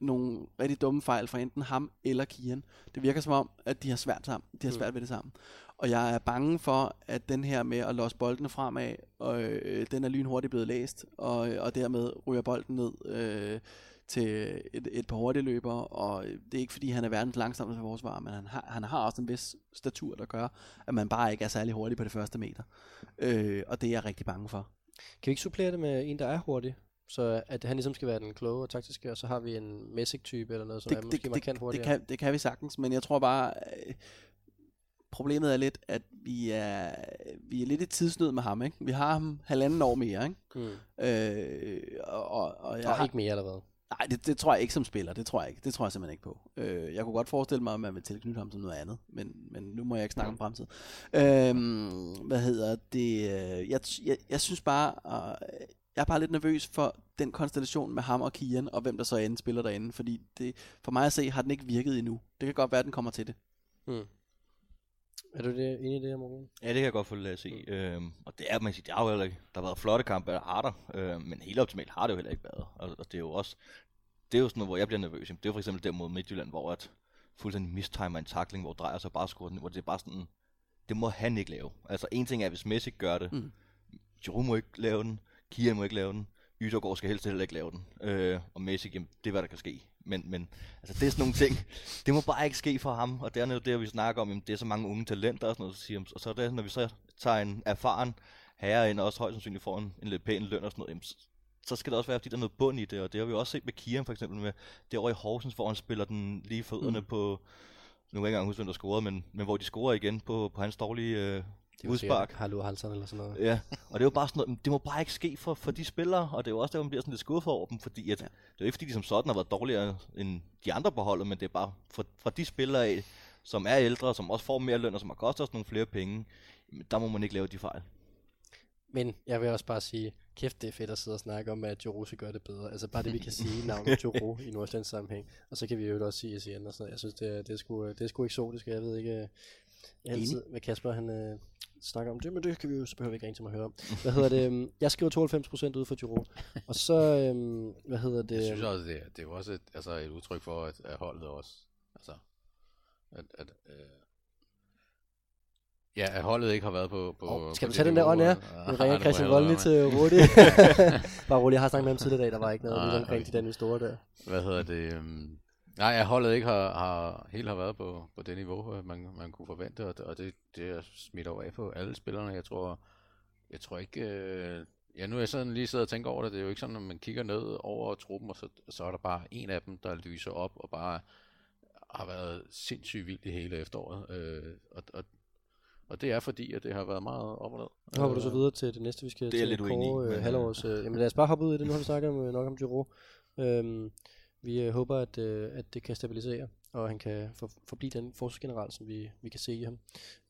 nogle rigtig dumme fejl fra enten ham eller Kian. Det virker som om, at de har svært sammen. De har svært ved det sammen. Og jeg er bange for, at den her med at låse boldene fremad, og øh, den er lynhurtigt blevet læst, og, og dermed ryger bolden ned øh, til et, et par hurtige løber, og det er ikke fordi, han er verdens langsomste forsvar, men han har, han har også en vis statur, der gør, at man bare ikke er særlig hurtig på det første meter. Øh, og det er jeg rigtig bange for. Kan vi ikke supplere det med en, der er hurtig? Så at han ligesom skal være den kloge og taktiske, og så har vi en Messick-type eller noget, som er det, måske det, markant hurtigere. det, kan, det kan vi sagtens, men jeg tror bare, øh, problemet er lidt, at vi er, vi er lidt i tidsnød med ham. Ikke? Vi har ham halvanden år mere. Ikke? Mm. Øh, og, og, og jeg Jeg har, ikke mere eller hvad? Nej, det, det tror jeg ikke som spiller. Det tror jeg ikke. Det tror jeg simpelthen ikke på. Øh, jeg kunne godt forestille mig, at man vil tilknytte ham som noget andet, men, men nu må jeg ikke snakke om fremtid. Øh, hvad hedder det? øh, Jeg, jeg, jeg synes bare, uh, jeg er bare lidt nervøs for den konstellation med ham og Kian, og hvem der så end spiller derinde, fordi det, for mig at se, har den ikke virket endnu. Det kan godt være, at den kommer til det. Mm. Er du det, enig i det her, Morten? Ja, det kan jeg godt få Lasse i. Øhm, og det er, man kan sige, det har jo heller ikke, der har været flotte kampe, der har der, øhm, men helt optimalt har det jo heller ikke været. Og, og det er jo også, det er jo sådan noget, hvor jeg bliver nervøs. Det er jo for eksempel der mod Midtjylland, hvor at fuldstændig mistimer en takling, hvor drejer sig bare skruer den, hvor det er bare sådan, det må han ikke lave. Altså en ting er, hvis Messi gør det, Mm. mm. Giroud må ikke lave den, Kian må ikke lave den, Ydergaard skal helst heller ikke lave den, øh, og Messi, jamen, det er hvad der kan ske. Men, men altså, det er sådan nogle ting, det må bare ikke ske for ham, og det er jo det, vi snakker om, jamen, det er så mange unge talenter og sådan noget, så siger, og så er det, når vi så tager en erfaren herre ind, og også højst sandsynligt får en, en lidt pæn løn og sådan noget, jamen, så, skal det også være, fordi der er noget bund i det, og det har vi også set med Kian for eksempel, med derovre i Horsens, hvor han spiller den lige fødderne mm. på, nu kan jeg ikke engang huske, hvem der scorede, men, men hvor de scorer igen på, på hans dårlige øh, udspark. Hallo Halsen eller sådan noget. Ja, og det er jo bare sådan noget, det må bare ikke ske for, for de spillere, og det er jo også der, man bliver sådan lidt skuffet over dem, fordi at, ja. det er jo ikke fordi, de som sådan har været dårligere end de andre på holdet, men det er bare fra, fra de spillere af, som er ældre, som også får mere løn, og som har kostet os nogle flere penge, der må man ikke lave de fejl. Men jeg vil også bare sige, kæft det er fedt at sidde og snakke om, at Joro skal gøre det bedre. Altså bare det, vi kan sige navnet Joro i Nordsjællands sammenhæng. Og så kan vi jo også sige SCN og sådan noget. Jeg synes, det er, det er, sgu, det er sgu eksotisk. Jeg ved ikke altid, hvad Kasper han øh, snakker om det, men det kan vi jo, så behøver vi ikke til at høre om. Hvad hedder det? øhm, Jeg skriver 92% ud for Joro. Og så, øhm, hvad hedder det? Jeg synes også, det er, det er jo også et, altså et udtryk for, at, at holdet også, altså, at, at øh, ja, at holdet ikke har været på, på Oh, skal på vi det tage den der ånd og- Nu Ja, ringer Christian Voldny til Rudi. Bare rolig, jeg har snakket med ham tidligere i dag, der var ikke noget lige omkring okay. de der nye store der. Hvad hedder det? Um, nej, at holdet ikke har, har helt har været på, på det niveau, øh, man, man kunne forvente, og, det- og det, det er smidt over af på alle spillerne. Jeg tror, jeg tror ikke... Øh, ja, nu er jeg sådan lige siddet og tænker over det. Det er jo ikke sådan, at man kigger ned over truppen, og så, så er der bare en af dem, der lyser op, og bare har været sindssygt vildt i hele efteråret. Øh, og, og, og det er fordi, at det har været meget op og ned. Nu hopper du så Øh, videre til det næste, vi skal Det er jeg til lidt uenig i, kåre men, øh, øh, halvårs. Øh, jamen lad os bare hoppe ud i det, nu har vi snakket om, øh, nok om Giro. Øhm, vi øh, håber, at, øh, at det kan stabilisere, og han kan for, forblive den forsvarsgeneral, som vi, vi kan se i ham.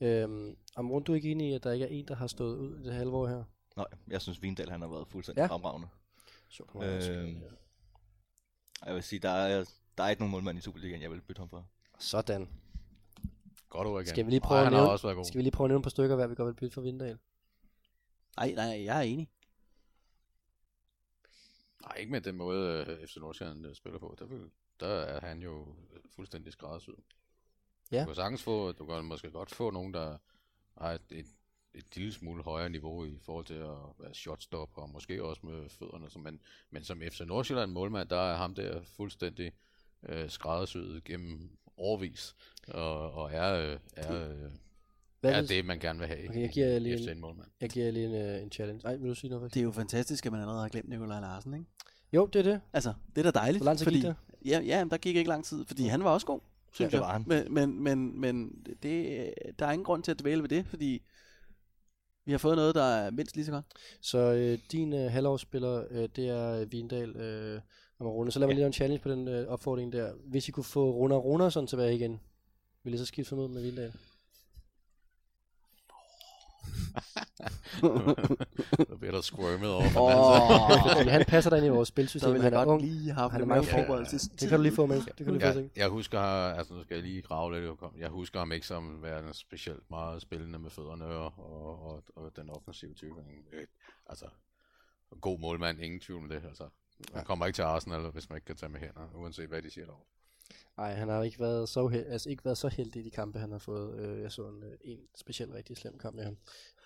Øhm, Amron, du er ikke enig i, at der ikke er en, der har stået ud i det halve år her? Nej, jeg synes, Vindal han har været fuldstændig Ja. fremragende. Så også, Øhm, ja. Jeg vil sige, der er, der er ikke nogen målmand i Superligaen, jeg vil bytte ham for. Sådan. Godt ord igen. Skal vi lige prøve Ej, at nævne- også været god. Skal vi lige prøve at nævne et par stykker, hvad vi godt vil bytte for Vindal? Nej, nej, jeg er enig. Nej, ikke med den måde, øh, FC Nordsjælland øh, spiller på. Der, vil, der er han jo fuldstændig skræddersyet. Ja. Du kan sagtens få, du kan måske godt få nogen, der har et, et, et lille smule højere niveau i forhold til at være shotstop, og måske også med fødderne. Så, men, men som FC Nordsjælland målmand, der er ham der fuldstændig øh, skræddersyet gennem årvis, og, og er, øh, er øh, Hvad er det, man gerne vil have Okay, jeg giver lige efter en- en målmand. Jeg giver lige en, øh, en challenge. Ej, vil du sige noget? Faktisk? Det er jo fantastisk, at man allerede har glemt Nikolaj Larsen, ikke? Jo, det er det. Altså, det er da dejligt. Hvor lang tid fordi, gik der? Ja, ja, men der gik ikke lang tid, fordi han var også god, synes det jeg. var han. Men, men, men, men det, der er ingen grund til at dvæle ved det, fordi vi har fået noget, der er mindst lige så godt. Så øh, din øh, halvårsspiller, øh, det er øh, Vindal øh, og Rune. Så lad mig lige lave en challenge på den øh, opfordring der. Hvis I kunne få Rune Runarsson tilbage igen, vil I så skifte ham ud med Vindal? Der bliver der squirmet over. Oh. Fordi han passer der ind i vores spilsystem. ville Han jeg er godt ung. lige have haft Han er mange penge. forberedelse. Det kan du lige få med. Det kan du lige få Jeg, se. jeg husker, altså nu skal jeg lige grave lidt. Jeg husker ham ikke som værende specielt meget spillende med fødderne og, og, og, og den offensive type. Øh, Altså, god målmand, ingen tvivl om det. Altså, man kommer ikke til Arsenal, hvis man ikke kan tage med hænder, uanset hvad de siger derovre. Nej, han har ikke været så, held, altså ikke været så heldig i de kampe, han har fået. Øh, jeg så en, øh, en specielt rigtig slem kamp med ham.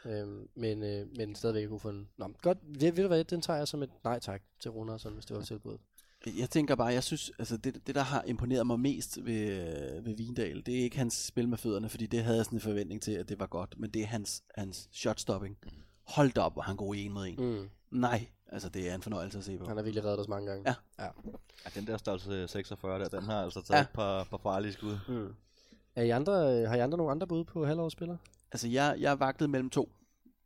Øhm, men, øh, men stadigvæk kunne få en... Nå, godt, ved, ved du hvad, den tager jeg som et nej tak til Runarsson, hvis det var tilbuddet. Jeg tænker bare, jeg synes, altså det, det der har imponeret mig mest ved, øh, ved Vindal, det er ikke hans spil med fødderne, fordi det havde jeg sådan en forventning til, at det var godt, men det er hans, hans shotstopping. Hold da op, hvor han god i en mod en. Mm. Nej, altså det er en fornøjelse at se på. Han har virkelig reddet os mange gange. Ja. ja. Ja, den der størrelse 46 der, den har altså taget Ja. ja. et par, par farlige skud. Mm. Er I andre, øh, har I andre nogle andre bud på halvårsspillere? Altså jeg, jeg vagtede mellem to.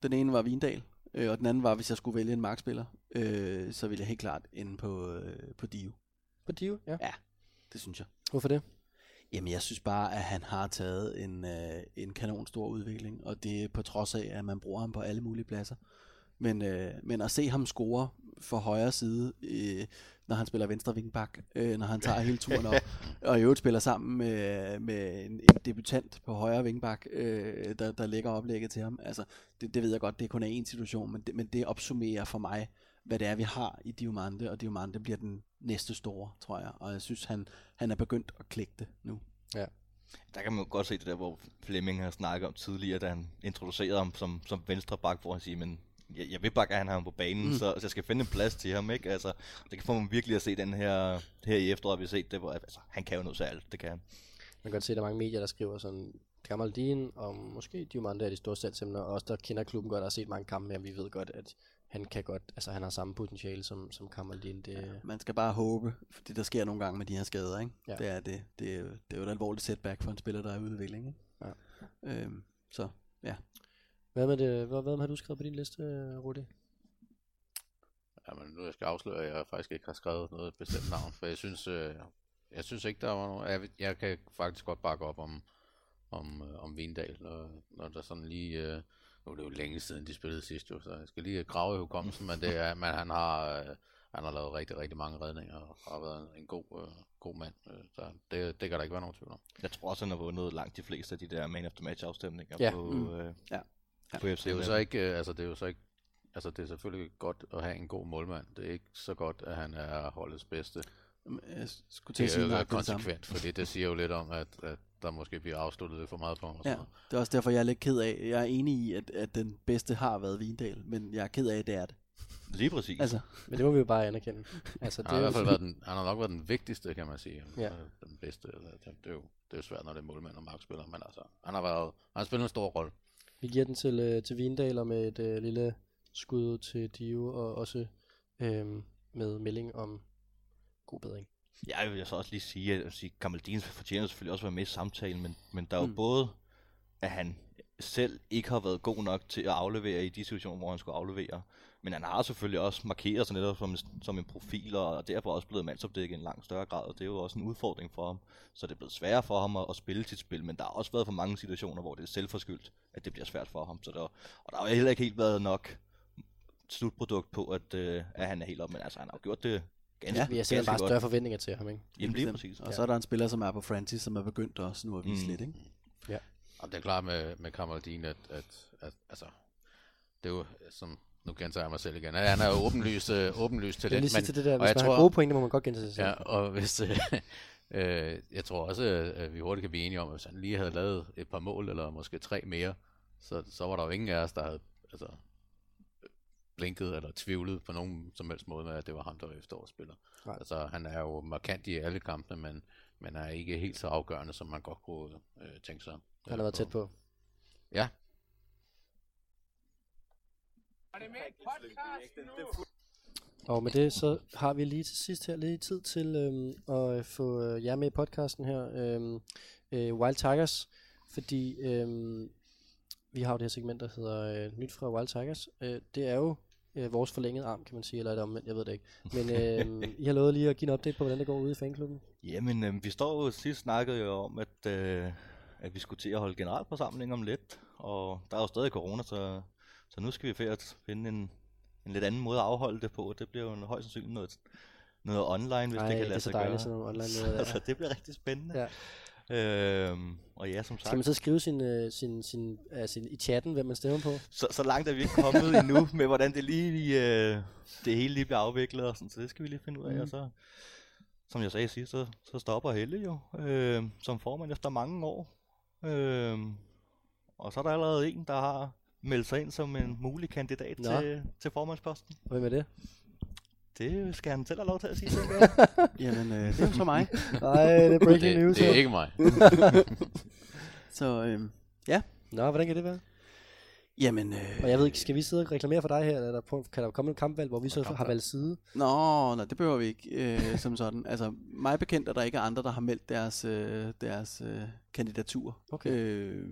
Den ene var Vindal, øh, og den anden var, hvis jeg skulle vælge en markspiller, øh, så ville jeg helt klart ende på, øh, på Dio. På Dio, ja. Det synes jeg. Hvorfor det? Jamen, jeg synes bare, at han har taget en, øh, en kanon stor udvikling, og det er på trods af, at man bruger ham på alle mulige pladser. Men, øh, men at se ham score for højre side, øh, når han spiller venstre vingbak, øh, når han tager hele turen op, og i øvrigt spiller sammen med, med en, en debutant på højre vingbak, øh, der, der lægger oplægget til ham. Altså, det, det ved jeg godt, det kun er én situation, men det, men det opsummerer for mig, hvad det er, vi har i Diomande, og Diomande bliver den næste store, tror jeg. Og jeg synes, han, han er begyndt at klikke det nu. Der kan man jo godt se det der, hvor Flemming har snakket om tidligere, da han introducerede ham som, som venstre bak, hvor han siger, men jeg, jeg vil bare gerne have ham på banen, mm. så, så jeg skal finde en plads til ham, ikke? Altså, det får man virkelig at se den her, her i efteråret, vi har set det, hvor altså, han kan jo noget alt, det kan han. Man kan godt se, at der er mange medier, der skriver sådan, Gamaldin og måske Diomande er de store salgsemner, og os, der kender klubben godt, og har set mange kampe med ham, vi ved godt, at han kan godt, altså han har samme potentiale som, som Kamaldin. Det, Man skal bare håbe, fordi der sker nogle gange med de her skader, ikke? Ja. Det er det. Det er, jo, det er jo et alvorligt setback for en spiller, der er i udvikling, ikke? Ja. Øhm, så, Hvad med det, hvad, hvad har du skrevet på din liste, Rudi? Jamen, nu jeg skal afsløre, at jeg faktisk ikke har skrevet noget bestemt navn, for jeg synes, øh, jeg synes ikke, der var nogen... Jeg, jeg kan faktisk godt bakke op om, om, øh, om Vindal, når, når der sådan lige... Øh, nu er det jo længe siden, de spillede sidst jo, så jeg skal lige grave i hukommelsen, men, det er, men han har... Øh, han har lavet rigtig, rigtig mange redninger og har været en, en god, øh, god mand. Øh, så det, det kan der ikke være nogen tvivl om. Jeg tror også, han har vundet langt de fleste af de der man of the match afstemninger Ja. på, Mm. øh, Ja. på FC. Det er jo så ikke, øh, altså det er jo så ikke, altså det er selvfølgelig godt at have en god målmand. Det er ikke så godt, at han er holdets bedste. jeg skulle til Det at er sige det samme. konsekvent, fordi det siger jo lidt om, at, at der måske bliver afsluttet lidt for meget på ham. Ja, noget. det er også derfor, jeg er lidt ked af. Jeg er enig i, at, at den bedste har været Vindal, men jeg er ked af, at det er det. Lige præcis. Altså, Men det må vi jo bare anerkende. Altså, Han har i hvert fald været den, han har nok været den vigtigste, kan man sige. Ja. Den bedste. Eller, det, det, er jo, det er jo svært, når det er målmand og markspiller, men altså, han har, været, han har spillet en stor rolle. Vi giver den til, øh, til Vindal og med et øh, lille skud til Dio, og også øh, med melding om god bedring. Ja, jeg vil så også lige sige, at sige, Kamaldin fortjener selvfølgelig også at være med i samtalen, men, men der er jo mm. både, at han selv ikke har været god nok til at aflevere i de situationer, hvor han skulle aflevere, men han har selvfølgelig også markeret sig netop som, en- som en profil, og derfor også blevet mandsopdækket i en langt større grad, og det er jo også en udfordring for ham. Så det er blevet sværere for ham at, at spille sit spil, men der har også været for mange situationer, hvor det er selvforskyldt, at det bliver svært for ham. Så der, og der har jo heller ikke helt været nok slutprodukt på, at, øh, at han er helt op, men altså han har jo gjort det ganske, Ja, Vi har bare større forventninger til ham, ikke? Jamen lige præcis. Og så er der en spiller, som er på Francis, som er begyndt også nu at vise Mm. lidt, ikke? Og det er klart med, med Kamaldin, at, at, at, altså, det er jo, som, nu gentager jeg mig selv igen, han er åbenlyst, øh, åbenlyst Jeg talent, lige sige til det der, hvis jeg man tror- har gode pointer, må man godt gentage sig selv. Ja, og hvis, øh, øh, jeg tror også, at vi hurtigt kan blive enige om, at hvis han lige havde lavet et par mål, eller måske tre mere, så, så var der jo ingen af os, der havde altså, blinket eller tvivlet på nogen som helst måde med, at det var ham, der var efterårsspiller. Nej. Altså, han er jo markant i alle kampene, men, men er ikke helt så afgørende, som man godt kunne øh, tænke sig. Han har været tæt på. Ja. Og med det, så har vi lige til sidst her lige tid til øhm, at få øh, jer med i podcasten her, øhm, øh, Wild Tigers, fordi øhm, vi har jo det her segment, der hedder øh, Nyt fra Wild Tigers. Øh, det er jo øh, vores forlængede arm, kan man sige, eller er det omvendt, jeg ved det ikke. Men øh, I har lovet lige at give en update på, hvordan det går ude i fanklubben. Jamen, øh, vi står jo sidst snakkede jo om, at, øh, at vi skulle til at holde generalforsamling om lidt, og der er jo stadig corona, så, så nu skal vi at finde en, en lidt anden måde at afholde det på. Det bliver jo højst sandsynligt noget, noget online, hvis Ej, det kan det er lade så sig dejligt, gøre. sådan online noget der. altså, det bliver rigtig spændende. Ja. Øhm, og ja, som Skal sagt, man så skrive sin, øh, sin, sin, øh, sin, i chatten, hvem man stemmer på? så, så langt er vi ikke kommet endnu med, hvordan det lige øh, det hele lige bliver afviklet, og sådan, så det skal vi lige finde ud af. Mm. Og så, som jeg sagde sidst, så, så stopper Helle jo øh, som formand efter mange år. Øh, og så er der allerede en, der har meldt sig ind som en mulig kandidat Nå. til, til formandsposten. Hvem er det? Det skal han selv have lov til at sige. Jamen, øh, det er jo så mig. Nej, det er breaking Det, news. det er ikke mig. Så øhm, Nå, hvordan kan det være? Jamen, øh, Og jeg ved ikke, skal vi sidde og reklamere for dig her, eller er der kan der komme et kampvalg, hvor vi så har valgt side? Nå, nej, det behøver vi ikke øh, som sådan. Altså, mig bekendt er der ikke andre, der har meldt deres, øh, deres øh, kandidatur. Okay. Øh,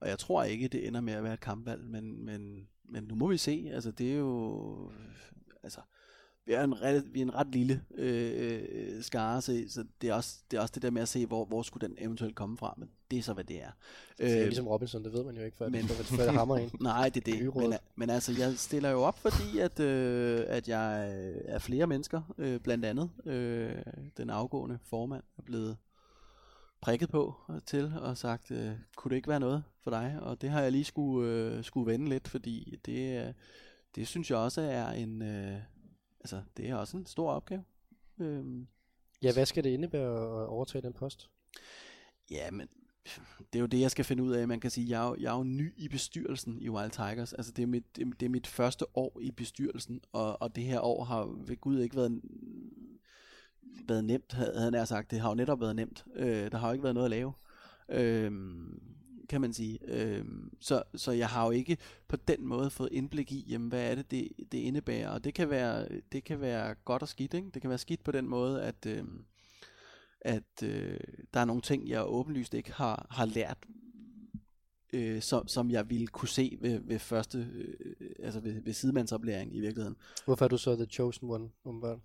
og jeg tror ikke, det ender med at være et kampvalg, men, men, men nu må vi se. Altså, det er jo... Altså, vi er en ret, vi er en ret lille øh, øh, skare, så, så det, er også, det er også det der med at se, hvor, hvor skulle den eventuelt komme fra, men det er så, hvad det er. Det er Øh, ligesom Robinson, det ved man jo ikke, før, men- men... før, det hammer ind. Nej, det er det. Men, men altså, jeg stiller jo op, fordi at, øh, at jeg er flere mennesker, øh, blandt andet øh, den afgående formand er blevet prikket på til og sagt, øh, kunne det ikke være noget for dig? Og det har jeg lige skulle, øh, skulle vende lidt, fordi det, øh, det synes jeg også er en, øh, altså det er også en stor opgave. Øhm, Ja, hvad skal det indebære at overtage den post? Ja, men det er jo det, jeg skal finde ud af. Man kan sige, jeg er jo, jeg er jo ny i bestyrelsen i Wild Tigers. Altså, det er mit, det, er- det er mit første år i bestyrelsen, og, og det her år har ved Gud ikke været, været nemt, havde han nær sagt. Det har jo netop været nemt. Øh, der har jo ikke været noget at lave. Øh, kan man sige. Øh, så, så jeg har jo ikke på den måde fået indblik i, jamen, hvad er det, det, det indebærer. Og det kan, være, det kan være godt og skidt. Ikke? Det kan være skidt på den måde, at... Øh, at øh, der er nogle ting, jeg åbenlyst ikke har, har lært, øh, som, som jeg ville kunne se ved, ved første, øh, altså ved, ved sidemandsoplæring i virkeligheden. Hvorfor er du så the chosen one, umiddelbart?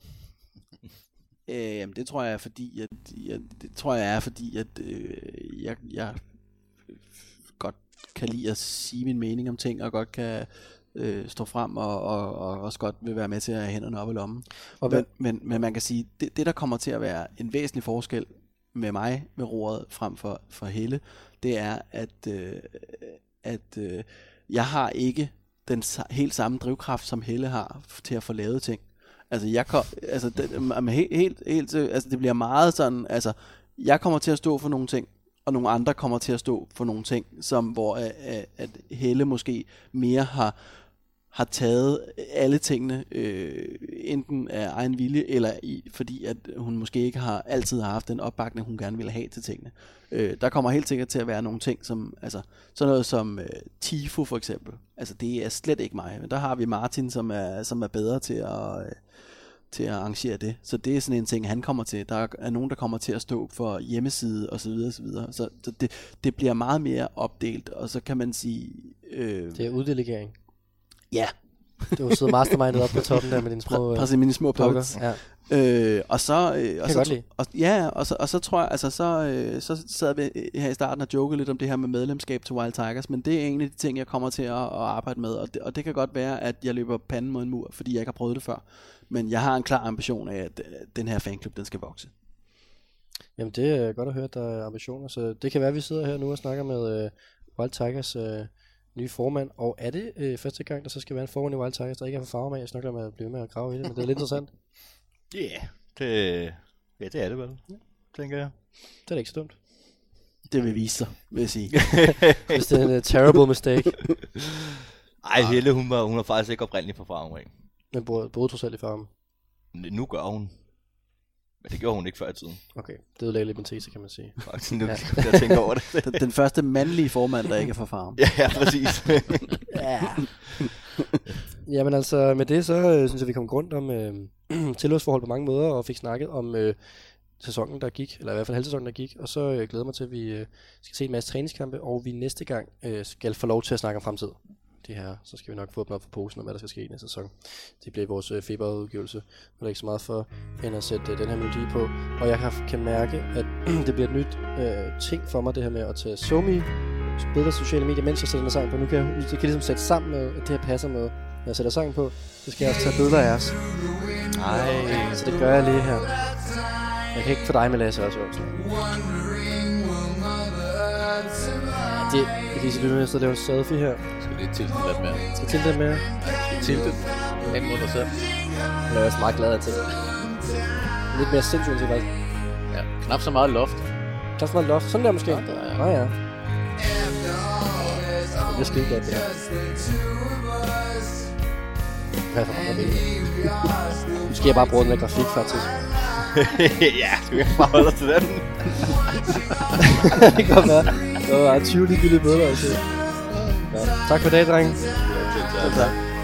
Øh, jamen, det tror jeg er fordi, at, jeg, det tror jeg er fordi, at øh, jeg, jeg godt kan lide at sige min mening om ting, og godt kan øh, stå frem, og, og, og også godt vil være med til at have hænderne op i lommen. Og Men, men, men man kan sige, det, det der kommer til at være en væsentlig forskel med mig med roret frem for, for Helle, det er, at, øh, at øh, jeg har ikke den helt samme drivkraft, som Helle har til at få lavet ting. Altså, jeg kom, altså, det, helt, helt, helt, altså, det bliver meget sådan, altså, jeg kommer til at stå for nogle ting, og nogle andre kommer til at stå for nogle ting, som, hvor at, at Helle måske mere har, har taget alle tingene, øh, enten af egen vilje, eller i, fordi at hun måske ikke har altid har haft den opbakning, hun gerne ville have til tingene. Øh, der kommer helt sikkert til at være nogle ting, som, altså, sådan noget som øh, Tifo for eksempel. Altså, det er slet ikke mig. Men der har vi Martin, som er, som er bedre til at, øh, til at arrangere det. Så det er sådan en ting, han kommer til. Der er nogen, der kommer til at stå for hjemmeside og så videre, så videre. Så, så det, det bliver meget mere opdelt, og så kan man sige... Øh, det er uddelegering. Ja, Du sidder mastermindet op på toppen der med dine små Præ- øh, præcis mine små dukker. Ja. Øh, og så, øh, og så, godt lide. Og, ja, og så, og så tror jeg, altså så, øh, så sad vi her i starten og jokede lidt om det her med medlemskab til Wild Tigers, men det er en af de ting, jeg kommer til at, at arbejde med, og det, og det kan godt være, at jeg løber panden mod en mur, fordi jeg ikke har prøvet det før. Men jeg har en klar ambition af, at øh, den her fanklub, den skal vokse. Jamen det er godt at høre, at der er ambitioner, så det kan være, at vi sidder her nu og snakker med øh, Wild Tigers øh, nye formand, og er det øh, første gang, der så skal være en formand i Wild Tigers, der ikke er for farve med? Jeg snakker med at blive med at grave i det, men det er lidt interessant. Ja, yeah, det, ja, det er det vel, tænker jeg. Det er da ikke så dumt. Det vil vise sig, vil jeg sige. Hvis det er en uh, terrible mistake, Ej, Helle, hun var, hun var faktisk ikke oprindelig fra farven af. men boede, boede trods alt i farven. Nu gør hun. Men det gjorde hun ikke før i tiden. Okay, det ødelagde lidt min tese, kan man sige. Faktisk, nu ja. jeg tænker over det. Den, den første mandlige formand, der ikke er fra farm. ja, ja, præcis. Ja. Jamen altså, med det så øh, synes jeg, vi kom rundt om øh, tilhørsforhold på mange måder, og fik snakket om øh, sæsonen, der gik, eller i hvert fald halvsæsonen, der gik, og så øh, glæder jeg mig til, at vi øh, skal se en masse træningskampe, og vi næste gang øh, skal få lov til at snakke om fremtid. Det her, så skal vi nok få dem op for posen om, hvad der skal ske i næste sæson. Det bliver vores øh, feberudgivelse, og der er ikke så meget for, end at sætte øh, den her melodi på. Og jeg kan, kan mærke, at det bliver et nyt øh, ting for mig, det her med at tage Somi, bedre sociale medier, mens jeg sætter den sang på. Nu kan jeg, jeg kan ligesom sætte sammen med, at det her passer med, når jeg sætter sangen på, så skal jeg også tage billeder af os. Nej. Så det gør jeg lige her. Jeg kan ikke få dig med Lasse også, også. Det, det er lige så lytte med, at jeg laver en selfie her. Skal lige tilte lidt mere. Skal til det med. Skal tilte hen mod dig selv. Jeg er også meget glad af til. Lidt mere sindssygt til faktisk. Ja, knap så meget loft. Er så meget loft. Sådan der måske. Ja, der er- Nå ja. Det er skide godt, det her. Hvad for billeder? Nu skal jeg bare bruge den der grafik, faktisk. ja, skal vi bare holde til den? det kan godt være. Der var 20 ligegyldige billeder. Ja. Tak for i dag, drenge. Ja, Tak.